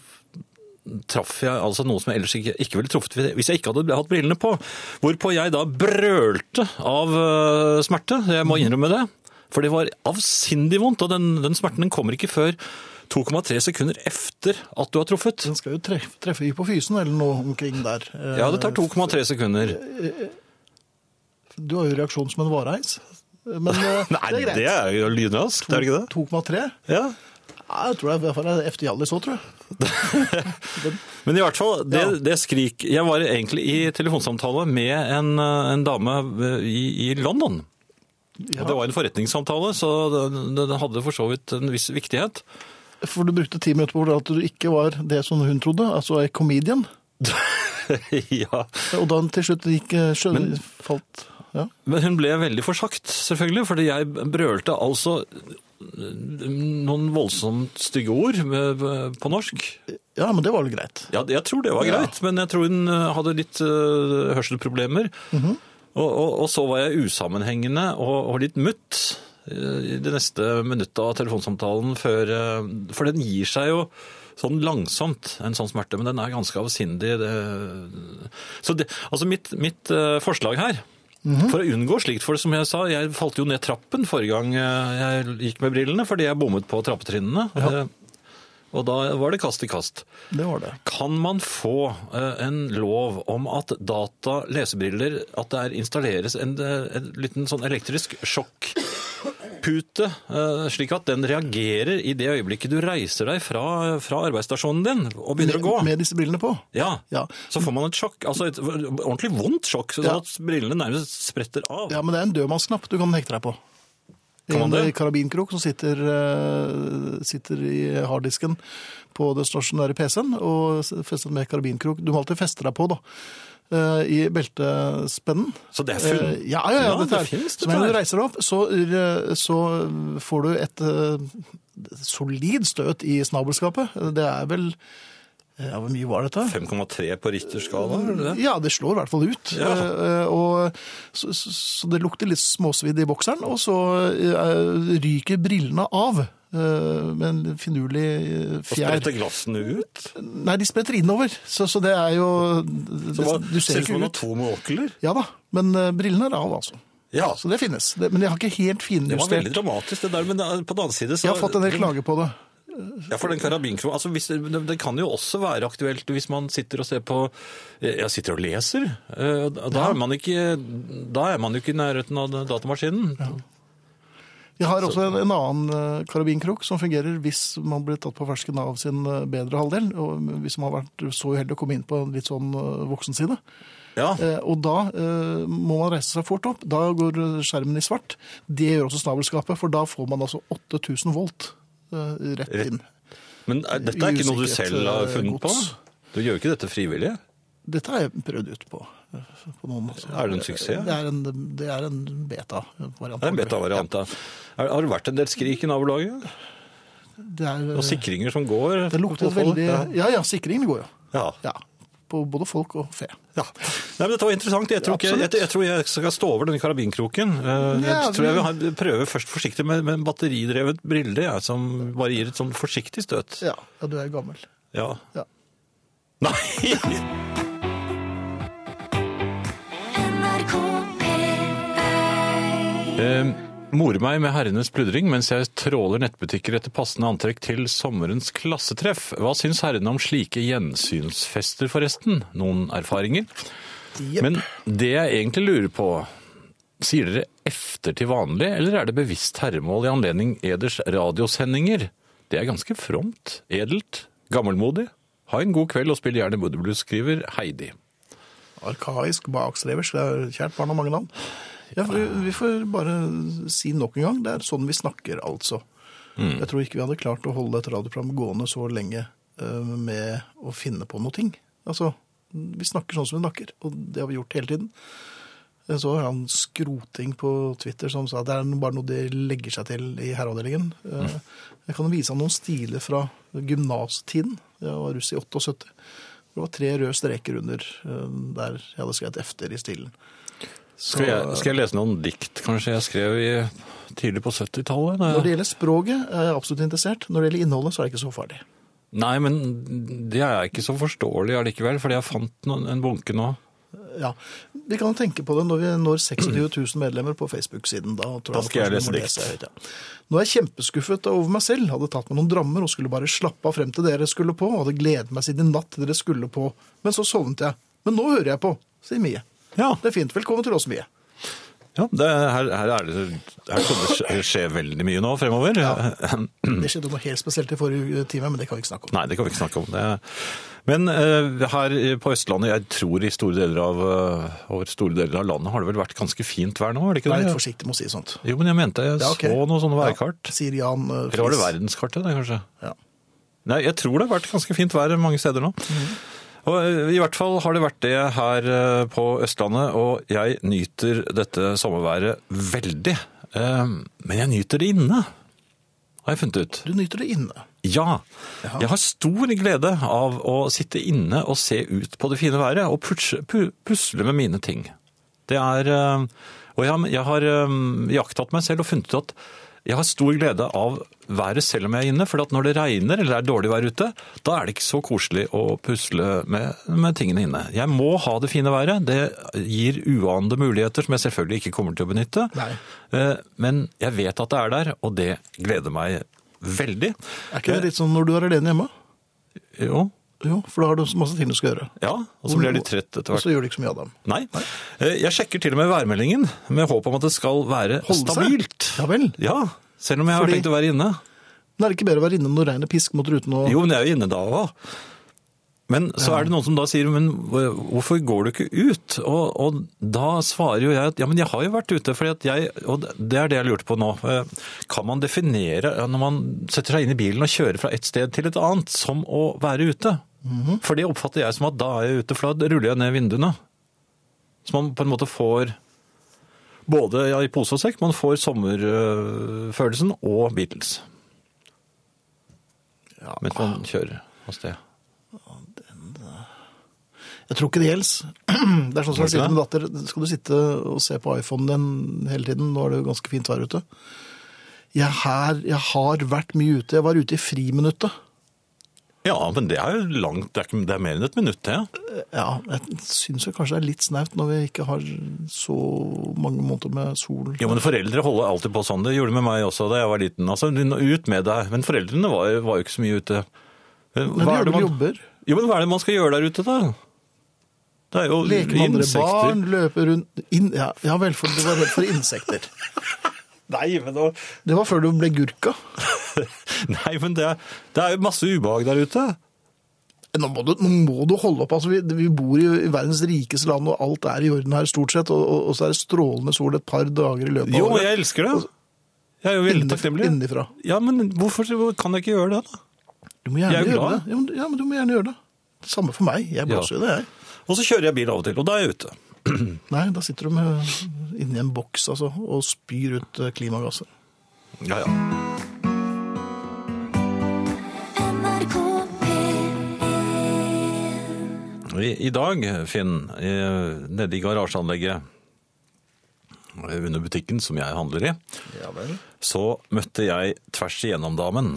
traff jeg altså noe som jeg ellers ikke, ikke ville truffet hvis jeg ikke hadde hatt brillene på. Hvorpå jeg da brølte av smerte, jeg må innrømme det. For det var avsindig vondt, og den, den smerten den kommer ikke før 2,3 sekunder efter at du har truffet. Den skal jo treffe, treffe hypofysen eller noe omkring der. Eh, Ja, det tar 2,3 sekunder. Du har jo reaksjon som en vareheis. Men <laughs> eh, Nei, det er greit. det er jo lynraskt, er det ikke det? 2,3? Ja. Ja, jeg tror det er i hvert fall er efter Hjallis så, tror jeg. <laughs> Men i hvert fall, det, Ja. det skrik Jeg var egentlig i telefonsamtale med en, øh, en dame øh, i, i London. Ja. Og det var en forretningssamtale, så den, den hadde for så vidt en viss viktighet. For du brukte ti minutter på at du ikke var det som hun trodde, altså ei comedian. <laughs> ja. Og da til slutt gikk eh, Men- falt ja. Men hun ble veldig forsagt, selvfølgelig, fordi jeg brølte altså noen voldsomt stygge ord på norsk. ja, men det var vel greit. Ja, jeg tror det var Ja. greit, men jeg tror hun eh, hadde litt eh, hørselproblemer. -hmm. og, og, og så var jeg usammenhengende og, og litt mutt i det neste minuttet av telefonsamtalen før eh, For den gir seg jo sånn langsomt, en sånn smerte, men den er ganske avsindig. Så det, altså mitt, mitt eh, forslag her, Mhm. for å unngå slikt, for som jeg sa, jeg falt jo ned trappen forrige gang eh, jeg gikk med brillene, fordi jeg bommet på trappetrinnene. Ja. Og da var det kast i kast. Det var det. Kan man få eh, en lov om at data lesebriller, at det er installeres en, eh, en liten sånn elektrisk sjokk trykkpute, eh, slik at den reagerer i det øyeblikket du reiser deg fra, fra arbeidsstasjonen din og begynner å gå. Med disse brillene på. Ja. Ja. Så får man et sjokk, altså et ordentlig vondt sjokk, så Ja. at brillene nærmest spretter av. Ja, men det er en dødmannsknapp du kan hekte deg på. En karabinkrok som sitter, eh, sitter i harddisken på det stasjonære PC-en, og festet med karabinkrok. Du må alltid feste deg på, da. eh, I beltespennen. Så det er funn... Eh, Ja, ja, ja. Ja, det finnes, dette når du reiser deg opp, så, så får du et solid støt i snabelskapet. Det er vel ja, Hvor mye var dette? 5,3 på Richter-skala, er det det? Ja, det slår i hvert fall ut. Ja. Eh, og, så, så, det lukter litt småsvidd i bokseren, og så eh, ryker brillene av eh, med en finurlig fjær. Og spretter glassene ut? Nei, de spretter innover, så, så det er jo Så hva, Du ser ser ut som ikke man har to monokler? Ja da, men brillene er av, altså. Ja, Så det finnes. Det, men jeg har ikke helt det var veldig dramatisk det der, men på den annen side så... Jeg har fått en del klager på det. Ja, for den karabinkroken, altså hvis, det, det kan jo også være aktuelt hvis man sitter og ser på Jeg sitter og leser. eh, Da, er, man ikke, da er man jo ikke i nærheten av datamaskinen. Jeg har også en, en annen eh, karabinkrok som fungerer hvis man blir tatt på fersken av sin eh, bedre halvdel, og hvis man har vært så uheldig å komme inn på en litt sånn voksen side. Ja, Eh, og da eh, må man reise seg fort opp. Da går eh, skjermen i svart. Det gjør også snabelskapet, for da får man altså 8000 volt eh, rett Rett- inn. Men er, dette er ikke noe du selv har eh, funnet på? Du gjør jo ikke dette frivillig? Dette har jeg prøvd ut på. eh, på. Er det en suksess? Det er en, det en beta-variant. Det er en beta-variant. beta ja. Har det vært en del skrik i nabolaget? Det, er, Og sikringer som går? det lukter veldig Ja. Ja, ja, sikringen går jo. ja. Ja, på både folk og fe. Ja. Nei, men Dette var interessant. Jeg tror, ikke, jeg, jeg tror jeg skal stå over denne karabinkroken. Eh, Jeg Ja, tror jeg vil prøve først forsiktig med, med en batteridrevet brille, jeg, som bare gir et sånn forsiktig støt. Ja, ja, du er gammel. Ja. Ja. Nei! NRK P1 Eh, More meg med herrenes pludring mens jeg tråler nettbutikker etter passende antrekk til sommerens klassetreff. Hva syns herrene om slike gjensynsfester, forresten? Noen erfaringer? Yep. Men det jeg egentlig lurer på, sier dere efter til vanlig, eller er det bevisst herremål i anledning eders radiosendinger? Det er ganske fromt, edelt, gammelmodig. Ha en god kveld og spill gjerne Moodyblues, skriver Heidi. Arkaisk, bakstreversk, er kjært barn har mange navn. Ja, vi, får bare si nok en gang, det er sånn vi snakker altså. Jeg tror ikke vi hadde klart å holde et radioprogram gående så lenge uh, med å finne på noe ting. Altså, vi snakker sånn som vi snakker, og det har vi gjort hele tiden. Jeg så han skroting på Twitter som sa at det er bare noe de legger seg til i herreavdelingen. Mm. Jeg kan vise ham noen stiler fra gymnastiden. Jeg var russ i 78. Det var tre røde streker under eh, der jeg hadde skrevet efter i stilen. Skal jeg, skal jeg lese noen dikt kanskje jeg skrev i, tidlig på 70-tallet? Når det gjelder språket, er jeg absolutt interessert. Når det gjelder innholdet, så er det ikke så farlig. Nei, men det er ikke så forståelig allikevel, fordi jeg fant en bunke nå. Ja, Vi kan tenke på det når vi når 26 000 medlemmer på Facebook-siden. Da, Da skal jeg lese dikt. høyt, ja. Nå er jeg kjempeskuffet over meg selv. Hadde tatt meg noen drammer og skulle bare slappe av frem til dere skulle på. Hadde gledet meg siden i natt til dere skulle på. Men så sovnet jeg. Men nå hører jeg på, sier Mie. Ja, Det er fint. Velkommen til oss, mye. ja det, her, her, er det, her kan det skje, veldig mye nå fremover. <clears throat> Det skjedde noe helt spesielt i forrige time, men det kan vi ikke snakke om. Nei, det kan vi ikke snakke om. Det. Men uh, her på Østlandet, jeg tror i store deler av, uh, over store deler av landet har det vel vært ganske fint vær nå, er det ikke Vær litt forsiktig med å si sånt. Jo, men jeg mente jeg Ja, okay. så noen sånne Ja, værkart. sier Jan eh, Eller var det verdenskartet, det kanskje? Ja. Nei, jeg tror det har vært ganske fint vær mange steder nå. Og eh, I hvert fall har det vært det her eh, på Østlandet, og jeg nyter dette sommerværet veldig. Eh, Men jeg nyter det inne, har jeg funnet ut. Du nyter det inne. Ja. Jeg har stor glede av å sitte inne og se ut på det fine været og pusle, med mine ting. Det er Og jeg, har- jaktatt meg selv og funnet ut at jeg har stor glede av været selv om jeg er inne, for at når det regner eller er dårlig vær ute, da er det ikke så koselig å pusle med, med tingene inne. Jeg må ha det fine været. Det gir uanede muligheter som jeg selvfølgelig ikke kommer til å benytte. Nei. Eh, Men jeg vet at det er der, og det gleder meg veldig. Er ikke det litt sånn når du er alene hjemme? Jo. Jo, for da har du masse ting du skal gjøre. Ja, og så blir jeg litt trett etter hvert. Og så gjør du ikke så mye av dem. Nei. Nei. Jeg sjekker til og med værmeldingen med håp om at det skal være Holde seg? stabilt. Ja vel. Ja, selv om jeg har tenkt å være inne. Men er det ikke bedre å være inne når regnet pisk mot ruten og Jo, men jeg er jo inne da òg. Men så er det noen som da sier men hvorfor går du ikke ut? Og, og da svarer jo jeg at ja, men jeg har jo vært ute. Fordi at jeg, og det er det jeg lurte på nå. Eh, Kan man definere når man setter seg inn i bilen og kjører fra et sted til et annet som å være ute? For det oppfatter jeg som at da er jeg ute, for da ruller jeg ned vinduene. Så man på en måte får både ja, i pose og sekk, man får sommerfølelsen og Beatles. Ja, Mens man kjører av sted. Jeg tror ikke det gjelder. <clears throat> Det er sånn som jeg sier til min datter, skal du sitte og se på iPhonen din hele tiden? Nå er det jo ganske fint vær ute. Jeg, her, jeg har vært mye ute. Jeg var ute i friminuttet. Ja, men det er jo langt, det er, ikke, det er mer enn et minutt, til. Ja, jeg syns jo kanskje det er litt snaut når vi ikke har så mange måneder med sol. Jo, men foreldre holder alltid på sånn. Det gjorde de med meg også da jeg var liten. Altså, ut med deg. Men foreldrene var, var jo ikke så mye ute. Men de gjør man, jobber. Jo, men hva er det man skal gjøre der ute, da? Det er jo Leke med andre insekter. barn, løpe rundt inn, ja, ja vel, for du var redd for insekter. <laughs> Nei, men, da- Det var før du ble gurka. <laughs> Nei, men det, det er jo masse ubehag der ute. Nå må du, nå må du holde opp. Altså, vi, vi bor i, i verdens rikeste land, og alt er i orden her stort sett. Og, og, og så er det strålende sol et par dager i løpet av Jo, året. jeg elsker det. Jeg er jo veldig takknemlig. Innenfra. Ja, men hvorfor kan jeg ikke gjøre det, da? Du må gjerne er gjøre det. Ja men, ja, men du må gjerne gjøre det. Samme for meg. Jeg blåser jo det, jeg. Og så kjører jeg bil av og til, og da er jeg ute. <clears throat> Nei, da sitter du med, inni en boks altså, og spyr ut eh, klimagasser. Ja, ja. I, dag, Finn, eh, nede i garasjeanlegget eh, under butikken som jeg handler i, Ja vel. så møtte jeg tvers igjennom-damen.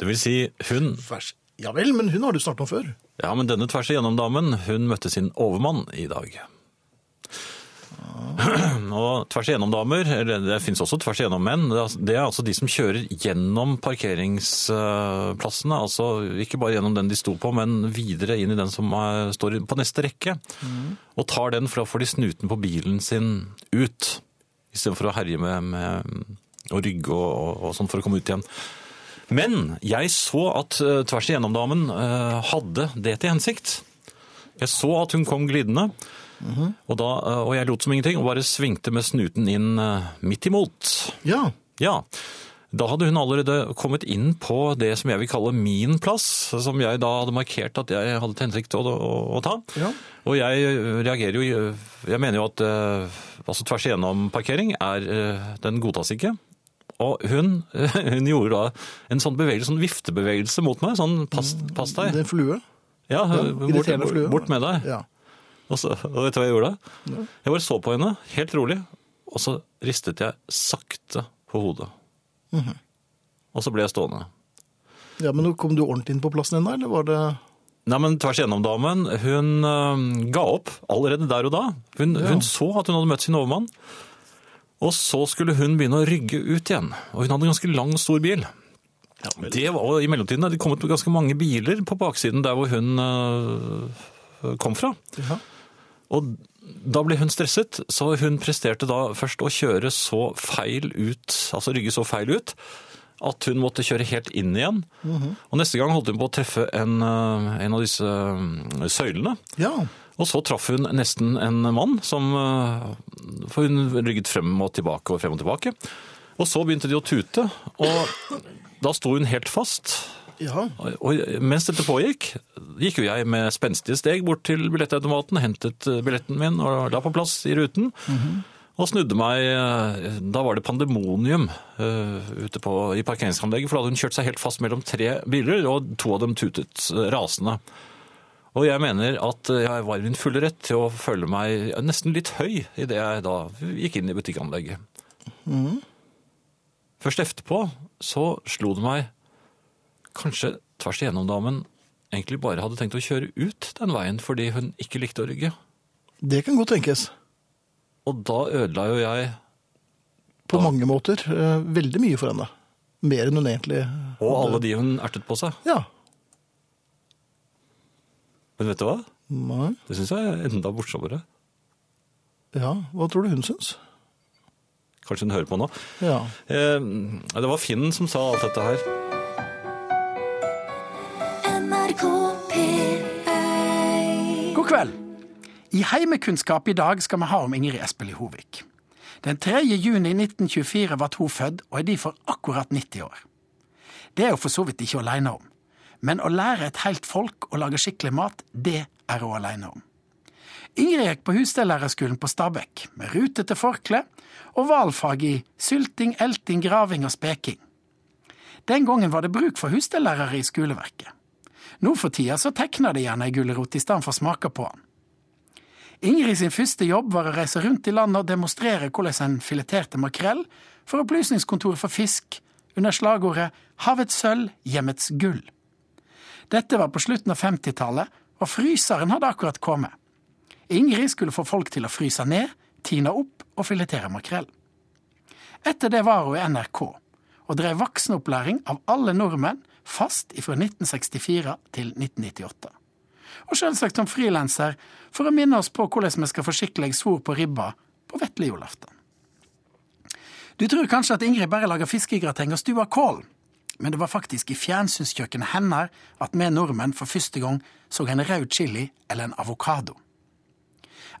Det vil si, hun Vers. Ja vel, men hun har du snart om før. Ja, men denne tvers igjennom-damen, hun møtte sin overmann i dag. <clears throat> Og tvers igjennom-damer, eller det finnes også tvers igjennom-menn, det er- altså de som kjører gjennom parkeringsplassene, altså ikke bare gjennom den de sto på, men videre inn i den som står på neste rekke, og tar den, for da får de snuten på bilen sin ut, i stedet for å herje med, med å rygge og, og, og sånn for å komme ut igjen. Men jeg så at eh, tvers igjennom-damen eh, hadde det til hensikt. Jeg så at hun kom glidende, og, da, eh, og jeg lot som ingenting, og bare svingte med snuten inn midt imot. Ja. Ja, da hadde hun allerede kommet inn på det som jeg vil kalle min plass, som jeg da hadde markert at jeg hadde til hensikt å, å, å ta. Ja. Og jeg reagerer jo, jeg mener jo at altså tvers igjennom parkering er, den godtas ikke. Og hun, <laughs> hun gjorde da en sånn bevegelse, sånn viftebevegelse mot meg, sånn pass, pass Det deg. er en flue. Ja, bort, flue. bort med deg. Ja. Og, så, og vet du hva jeg gjorde da? Jeg bare så på henne, helt rolig, og så ristet jeg sakte på hodet. Mhm. Og så ble jeg stående. ja, men kom du ordentlig inn på plassen din da, eller var det... Nei, men tvers igjennom-damen, hun øh, ga opp allerede der og da. Hun, Ja. hun så at hun hadde møtt sin overmann, og så skulle hun begynne å rygge ut igjen. Og hun hadde en ganske lang, stor bil. Det var, I mellomtiden hadde det kommet ganske mange biler på baksiden der hvor hun øh, kom fra. Ja. Og da ble hun stresset, så hun presterte da først å kjøre så feil ut, altså rygge så feil ut, at hun måtte kjøre helt inn igjen. Og neste gang holdt hun på å treffe en, eh, en av disse eh, søylene. Ja. Og så traff hun nesten en mann som eh, For hun rygget frem og tilbake og frem og tilbake. Og så begynte de å tute, og da sto hun helt fast. Ja. Og mens dette pågikk, gikk jo jeg med spenstige steg bort til billettautomaten, hentet eh, billetten min og la på plass i ruten. Og snudde meg eh, Da var det pandemonium uh, ute på, i parkeringsanlegget, for da hadde hun kjørt seg helt fast mellom tre biler, og to av dem tutet rasende. Og jeg mener at jeg var i min fulle rett til å føle meg nesten litt høy idet jeg da gikk inn i butikkanlegget. Først etterpå så slo det meg kanskje tvers igjennom damen egentlig bare hadde tenkt å kjøre ut den veien fordi hun ikke likte å rygge. Det kan godt tenkes. Og da ødela jo jeg På mange måter. eh, Veldig mye for henne. Mer enn hun egentlig og alle de hun ertet på seg. Ja. Men vet du hva? Nei. Det syns jeg er enda morsommere. Ja, hva tror du hun syns? Kanskje hun hører på nå. Ja. Eh, det var Finn som sa alt dette her. NRK P1 God kveld. I Heimekunnskap i dag skal vi ha om Ingrid Espelid Hovig. Den 3. juni 1924 ble hun født, og er derfor akkurat 90 år. Det er hun for så vidt ikke alene om. Men å lære et helt folk å lage skikkelig mat, det er hun alene om. Ingrid gikk på husstellærerskolen på Stabekk, med rutete forkle og valfag i sylting, elting, graving og speking. Den gangen var det bruk for husstellærere i skoleverket. Nå for tida så tegner de gjerne ei gulrot i stedet for å smake på den. Ingrid sin første jobb var å reise rundt i landet og demonstrere hvordan en fileterte makrell for Opplysningskontoret for fisk under slagordet Havets sølv, hjemmets gull. Dette var på slutten av 50-tallet, og fryseren hadde akkurat kommet. Ingrid skulle få folk til å fryse ned, tine opp og filetere makrell. Etter det var hun i NRK, og drev voksenopplæring av alle nordmenn fast fra 1964 til 1998 og selvsagt som frilanser for å minne oss på hvordan vi skal få skikkelig svor på ribba på vetle julaften. Du tror kanskje at Ingrid bare lager fiskegrateng og stua kål, men det var faktisk i fjernsynskjøkkenet hennes at vi nordmenn for første gang så en rød chili eller en avokado.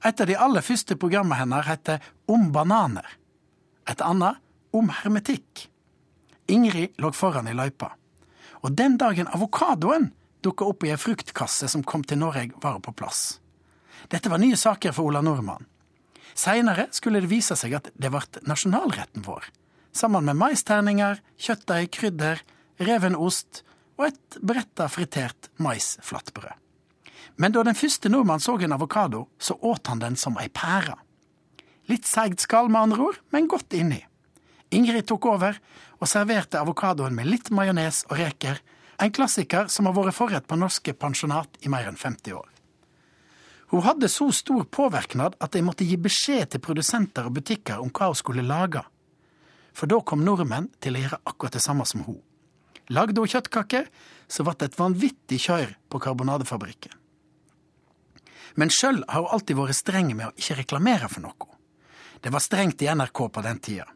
Et av de aller første programmene hennes heter Om bananer. Et annet Om hermetikk. Ingrid lå foran i løypa. Og den dagen avokadoen dukka opp i ei fruktkasse som kom til Norge, var på plass. Dette var nye saker for Ola Nordmann. Seinere skulle det vise seg at det ble nasjonalretten vår, sammen med maisterninger, kjøttdeig, krydder, reven ost og et bretta fritert maisflatbrød. Men da den første nordmann så en avokado, så åt han den som ei pære. Litt seigt skall, med andre ord, men godt inni. Ingrid tok over og serverte avokadoen med litt majones og reker, en klassiker som har vært forrett på norske pensjonat i mer enn 50 år. Hun hadde så stor påvirknad at de måtte gi beskjed til produsenter og butikker om hva hun skulle lage. For da kom nordmenn til å gjøre akkurat det samme som hun. Lagde hun kjøttkaker, så ble det et vanvittig kjør på karbonadefabrikken. Men sjøl har hun alltid vært streng med å ikke reklamere for noe. Det var strengt i NRK på den tida.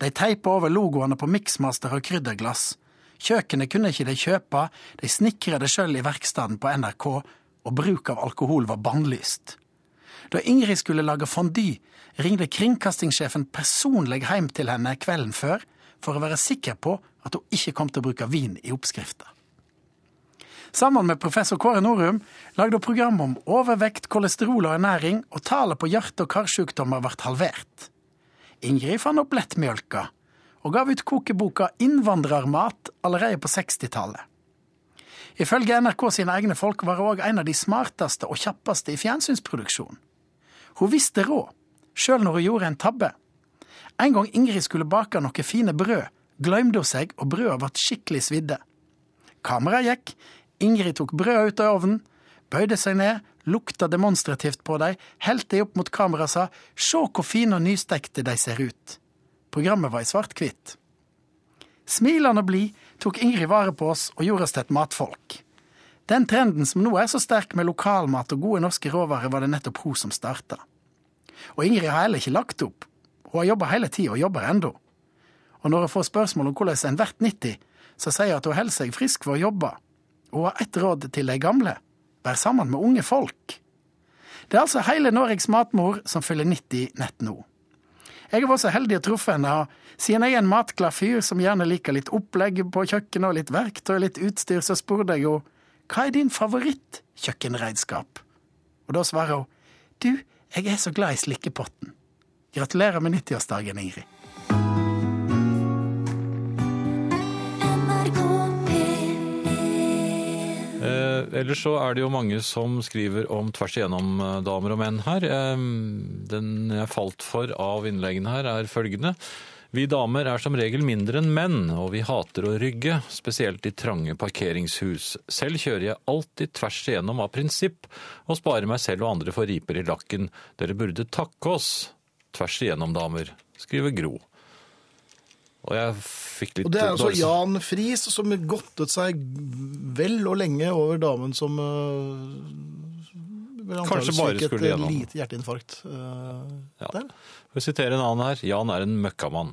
De teipa over logoene på miksmaster og krydderglass. Kjøkkenet kunne ikke de kjøpe, de snikra det sjøl i verkstedet på NRK, og bruk av alkohol var bannlyst. Da Ingrid skulle lage fondy, ringte kringkastingssjefen personlig hjem til henne kvelden før for å være sikker på at hun ikke kom til å bruke vin i oppskrifta. Sammen med professor Kåre Norum lagde hun program om overvekt, kolesterol og ernæring, og tallet på hjerte- og karsykdommer ble halvert. Ingrid fant opp lettmjølka, og gav ut kokeboka Innvandrermat allerede på 60-tallet. Ifølge NRK sine egne folk var hun òg en av de smarteste og kjappeste i fjernsynsproduksjon. Hun visste råd, sjøl når hun gjorde en tabbe. En gang Ingrid skulle bake noe fine brød, glemte hun seg, og brøda ble skikkelig svidde. Kameraet gikk, Ingrid tok brøda ut av ovnen, bøyde seg ned, lukta demonstrativt på dem, helte de opp mot kameraet og sa sjå hvor fine og nystekte de ser ut. Programmet var i svart-hvitt. Smilende og blid tok Ingrid vare på oss og gjorde oss til et matfolk. Den trenden som nå er så sterk med lokalmat og gode norske råvarer, var det nettopp hun som starta. Og Ingrid har heller ikke lagt opp. Hun har jobba hele tida og jobber ennå. Og når hun får spørsmål om hvordan en blir 90, så sier hun at hun holder seg frisk ved å jobbe. Og har ett råd til de gamle vær sammen med unge folk. Det er altså hele Norges matmor som fyller 90 nett nå. Jeg har vært så heldig å truffe henne, siden jeg er en matglad fyr som gjerne liker litt opplegg på kjøkkenet og litt verktøy og litt utstyr, så spurte jeg henne hva er din favorittkjøkkenredskap? Og da svarer hun du, jeg er så glad i slikkepotten. Gratulerer med 90-årsdagen, Ingrid. Ellers så er det jo mange som skriver om tvers igjennom eh, damer og menn her. Eh, den jeg falt for av innleggene her er følgende. Vi damer er som regel mindre enn menn, og vi hater å rygge, spesielt i trange parkeringshus. Selv kjører jeg alltid tvers igjennom av prinsipp, og sparer meg selv og andre for riper i lakken. Dere burde takke oss. Tvers igjennom, damer, skriver Gro. Og jeg fikk litt Og det er altså dårlig- Jan Friis som godtet seg vel og lenge over damen som vel Kanskje bare fikk skulle et gjennom. lite hjerteinfarkt eh, Ja. der. For å sitere en annen her. Jan er en møkkamann.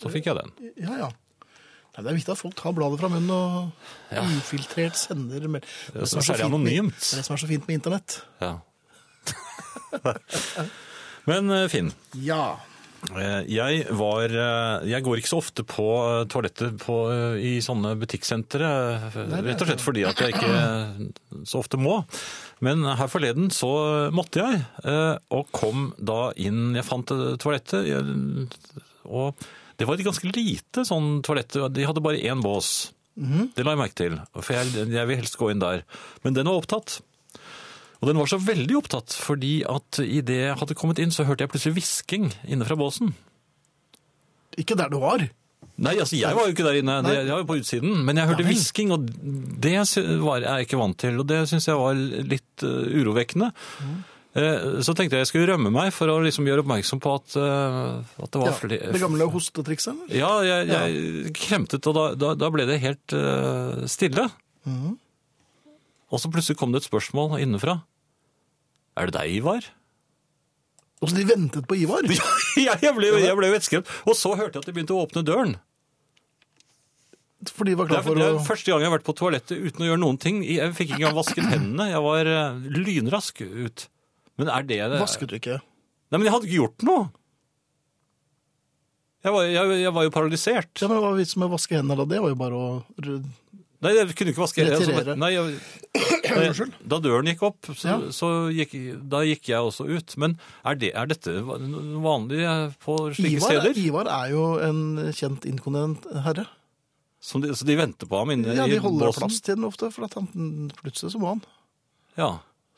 Så fikk jeg den. Ja, ja. Nei, det er viktig at folk tar bladet fra munnen og Ja. ufiltrert sender mel- Det som så er det fint med- anonymt. Det er det som er så fint med internett. Ja. <laughs> Men eh, Finn, Ja. Eh, jeg var eh, Jeg går ikke så ofte på eh, toalettet på, i sånne butikksentre. Rett og slett fordi at jeg ikke så ofte må. Men her forleden så måtte jeg, og kom da inn Jeg fant toalettet, og det var et ganske lite sånn toalett. De hadde bare én bås. Det la jeg merke til, for jeg, jeg vil helst gå inn der. Men den var opptatt. Og den var så veldig opptatt, fordi at idet jeg hadde kommet inn, så hørte jeg plutselig hvisking inne fra båsen. Ikke der du var. Nei, altså jeg var jo ikke der inne, det, jeg var jo på utsiden, men jeg hørte hvisking, og det var jeg ikke vant til, og det syns jeg var litt eh, urovekkende. Mm. Eh, Så tenkte jeg jeg skulle rømme meg for å liksom gjøre oppmerksom på at, eh, at det var Ja, flere det gamle hostetrikset. Ja, jeg, jeg kremtet, og da, da, da ble det helt stille. Mhm. Og så plutselig kom det et spørsmål innenfra. Er det deg, Ivar? Og så de ventet på Ivar. <laughs> Ja, jeg ble, jeg ble vettskremt. Og så hørte jeg at de begynte å åpne døren. For de var klar for for det å er første gang jeg har vært på toalettet uten å gjøre noen ting. Jeg fikk ikke engang vasket hendene. Jeg var eh, lynrask ut. Men er det det? Vasket du ikke? Nei, men jeg hadde ikke gjort noe. Jeg var, jeg, jeg var jo paralysert. Ja, men Hva er vitsen med å vaske hendene da? Det var jo bare å Nei, jeg kunne ikke vaske Retirere. nei, jeg, <coughs> nei, Da døren gikk opp, så, Ja. så gikk, da gikk jeg også ut. Men er, det, er dette vanlig på slike Ivar, steder? Ivar er jo en kjent inkontinent herre. Som de, så de venter på ham inne Ja, i De holder båsen? plass til den ofte, for at han, plutselig så må han. Ja.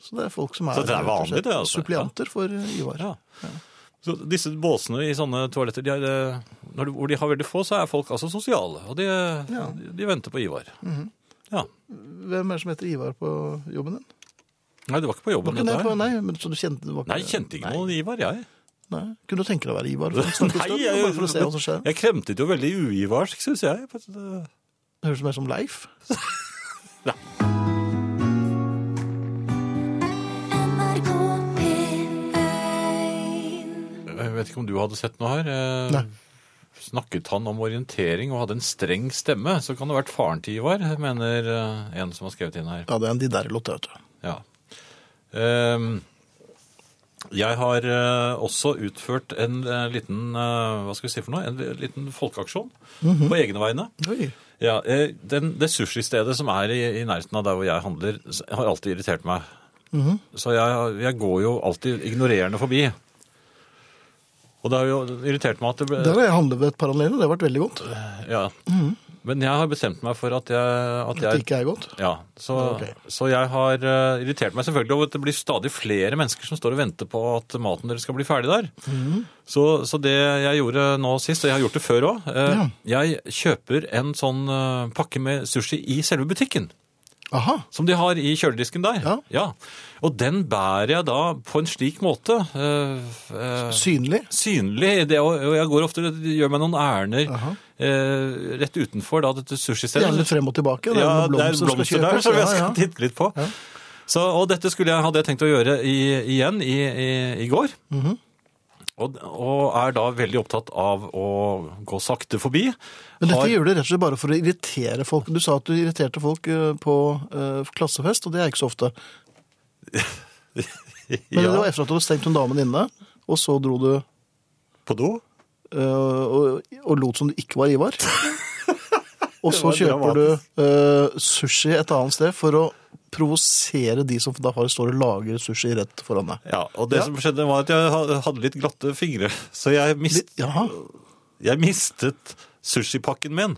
Så det er folk som er, Så det er vanlig, det, altså? supplianter for Ivar. Ja. Så disse båsene i sånne toaletter, de er, eh, når de, hvor de har veldig få, så er folk altså sosiale. Og de, Ja. de, de venter på Ivar. Ja. Hvem er det som heter Ivar på jobben din? Nei, det var ikke på jobben. ikke det på, nei, men så du kjente, det var Nei, kjente ikke noen Ivar, jeg. Nei. Kunne du tenke deg å være Ivar? <laughs> Nei, jeg, for å se hva som skjer. jeg kremtet jo veldig uivarsk, syns jeg. Det høres mer som Leif. <laughs> <laughs> NRK vet ikke om du hadde sett noe her. Eh, Nei. Snakket han om orientering og hadde en streng stemme, så kan det ha vært faren til Ivar, mener eh, en som har skrevet inn her. Ja, det er en de der låt, vet du. Ja. Ehm, jeg har eh, også utført en liten hva skal vi si for noe, en liten folkeaksjon på egne vegne. Oi. Ja, den, det sushistedet som er i, i nærheten av der hvor jeg handler, har alltid irritert meg. Så jeg, jeg går jo alltid ignorerende forbi. Og det har jo irritert meg at det ble... Der har jeg handlet ved et parallell, anledninger, det har vært veldig godt. Ja. Men jeg har bestemt meg for at jeg... At At det ikke er godt. ja, så, okay. så jeg har eh, irritert meg selvfølgelig over at det blir stadig flere mennesker som står og venter på at maten deres skal bli ferdig der. så, så det jeg gjorde nå sist, og jeg har gjort det før òg, jeg kjøper en sånn eh, pakke med sushi i selve butikken. Aha. Som de har i kjøledisken der. Ja. Og den bærer jeg da på en slik måte. eh, eh, Synlig. synlig. Det, og og jeg går ofte gjør meg noen ærender Aha. eh, rett utenfor da, dette sushistedet. Gjerne frem og tilbake. Det Ja, det er blomster der som jeg skal ja. titte litt på. Så, og dette skulle jeg, hadde jeg tenkt å gjøre i, igjen i, i, i går. Mhm. Og, og er da veldig opptatt av å gå sakte forbi. Men dette Har- gjør du rett og slett bare for å irritere folk. Du sa at du irriterte folk eh, på uh, klassefest, og det er ikke så ofte. <laughs> Men det var etter at du hadde stengt hun damen inne, og så dro du på do. Uh, og, og lot som du ikke var Ivar. <laughs> Og så kjøper kjøper du uh, sushi et annet sted for å provosere de som da har- står og lager sushi rett foran deg. Ja, og det Ja. som skjedde var at jeg hadde litt glatte fingre, så jeg, mist, jeg mistet sushipakken min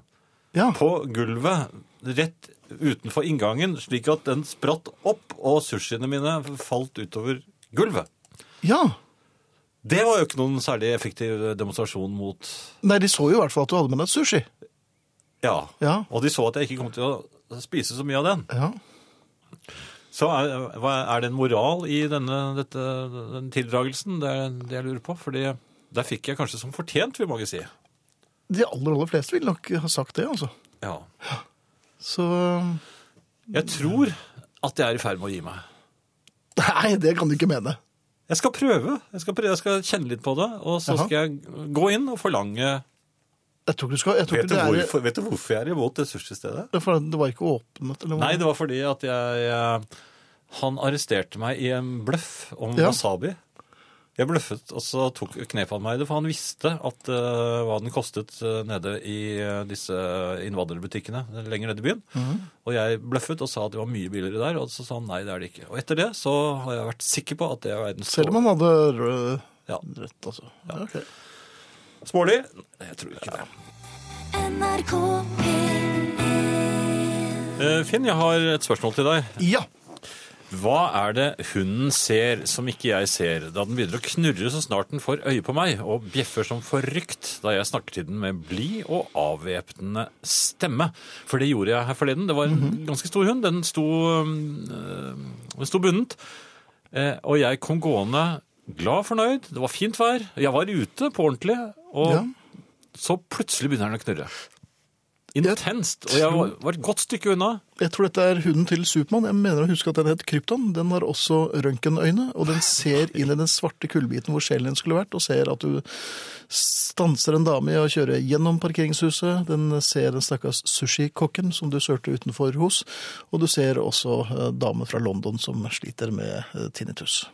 Ja. på gulvet rett utenfor inngangen, slik at den spratt opp, og sushiene mine falt utover gulvet. ja. Det var jo ikke noen særlig effektiv demonstrasjon mot Nei, de så jo i hvert fall at du hadde med deg sushi. Ja. Ja. Og de så at jeg ikke kom til å spise så mye av den. Ja. Så er, er det en moral i denne dette, den tildragelsen? Det er det jeg lurer på. For der fikk jeg kanskje som fortjent, vil mange si. De aller, aller fleste vil nok ha sagt det, altså. Ja. Så Jeg tror at jeg er i ferd med å gi meg. Nei, det kan du ikke mene. Jeg skal prøve. Jeg skal, prøve. Jeg skal kjenne litt på det, og så Aha. skal jeg gå inn og forlange Jeg tror ikke du skal jeg tror vet du, det, er, hvorfor, vet du hvorfor jeg er imot det sushistedet? det, det var ikke åpnet? Eller? Nei, det var fordi at jeg, jeg Han arresterte meg i en bløff om Ja. wasabi. Jeg bløffet, og så tok knep han meg i det, for han visste at, uh, hva den kostet uh, nede i uh, disse innvandrerbutikkene lenger nede i byen. Mhm. Og jeg bløffet og sa at det var mye billigere der, og så sa han nei, det er det ikke. Og etter det så har jeg vært sikker på at det er verdens Selv om han hadde rød, Ja. rett, altså. Ja, ok. Smålig? Jeg tror ikke det. NRK P1 Eh, Finn, jeg har et spørsmål til deg. Ja. Hva er det hunden ser som ikke jeg ser, da den begynner å knurre så snart den får øye på meg, og bjeffer som forrykt da jeg snakker til den med blid og avvæpnende stemme? For det gjorde jeg her forleden. Det var en ganske stor hund. Den sto, øh, den sto bundet. Eh, og jeg kom gående glad fornøyd. Det var fint vær. Jeg var ute på ordentlig, og Ja. så plutselig begynner den å knurre. Intenst. Og jeg var, var et godt stykke unna. Jeg tror dette er hunden til Supermann. Jeg mener å huske at den het Krypton. Den har også røntgenøyne, og den ser inn i den svarte kullbiten hvor sjelen din skulle vært, og ser at du stanser en dame i å kjøre gjennom parkeringshuset. Den ser den stakkars sushikokken som du sørte utenfor hos, og du ser også eh, dame fra London som sliter med eh, tinnitus.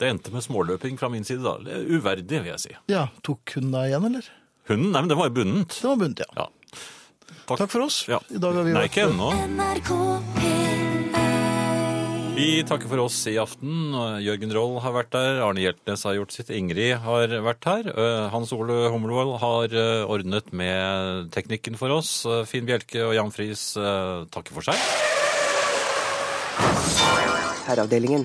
Det endte med småløping fra min side da. Det er Uverdig, vil jeg si. Ja, tok hun deg igjen, eller? Hunden? Nei, men den var jo bundet. Det var bundet, ja. Ja. Takk for oss. Ja. I dag har vi Nei, ikke ennå. NRK P1 Vi takker for oss i aften. Jørgen Roll har vært der. Arne Hjeltnes har gjort sitt. Ingrid har vært her. Eh, Hans Ole Humlevold har eh, ordnet med teknikken for oss. Eh, Finn Bjelke og Jan Friis takker for seg. Herreavdelingen.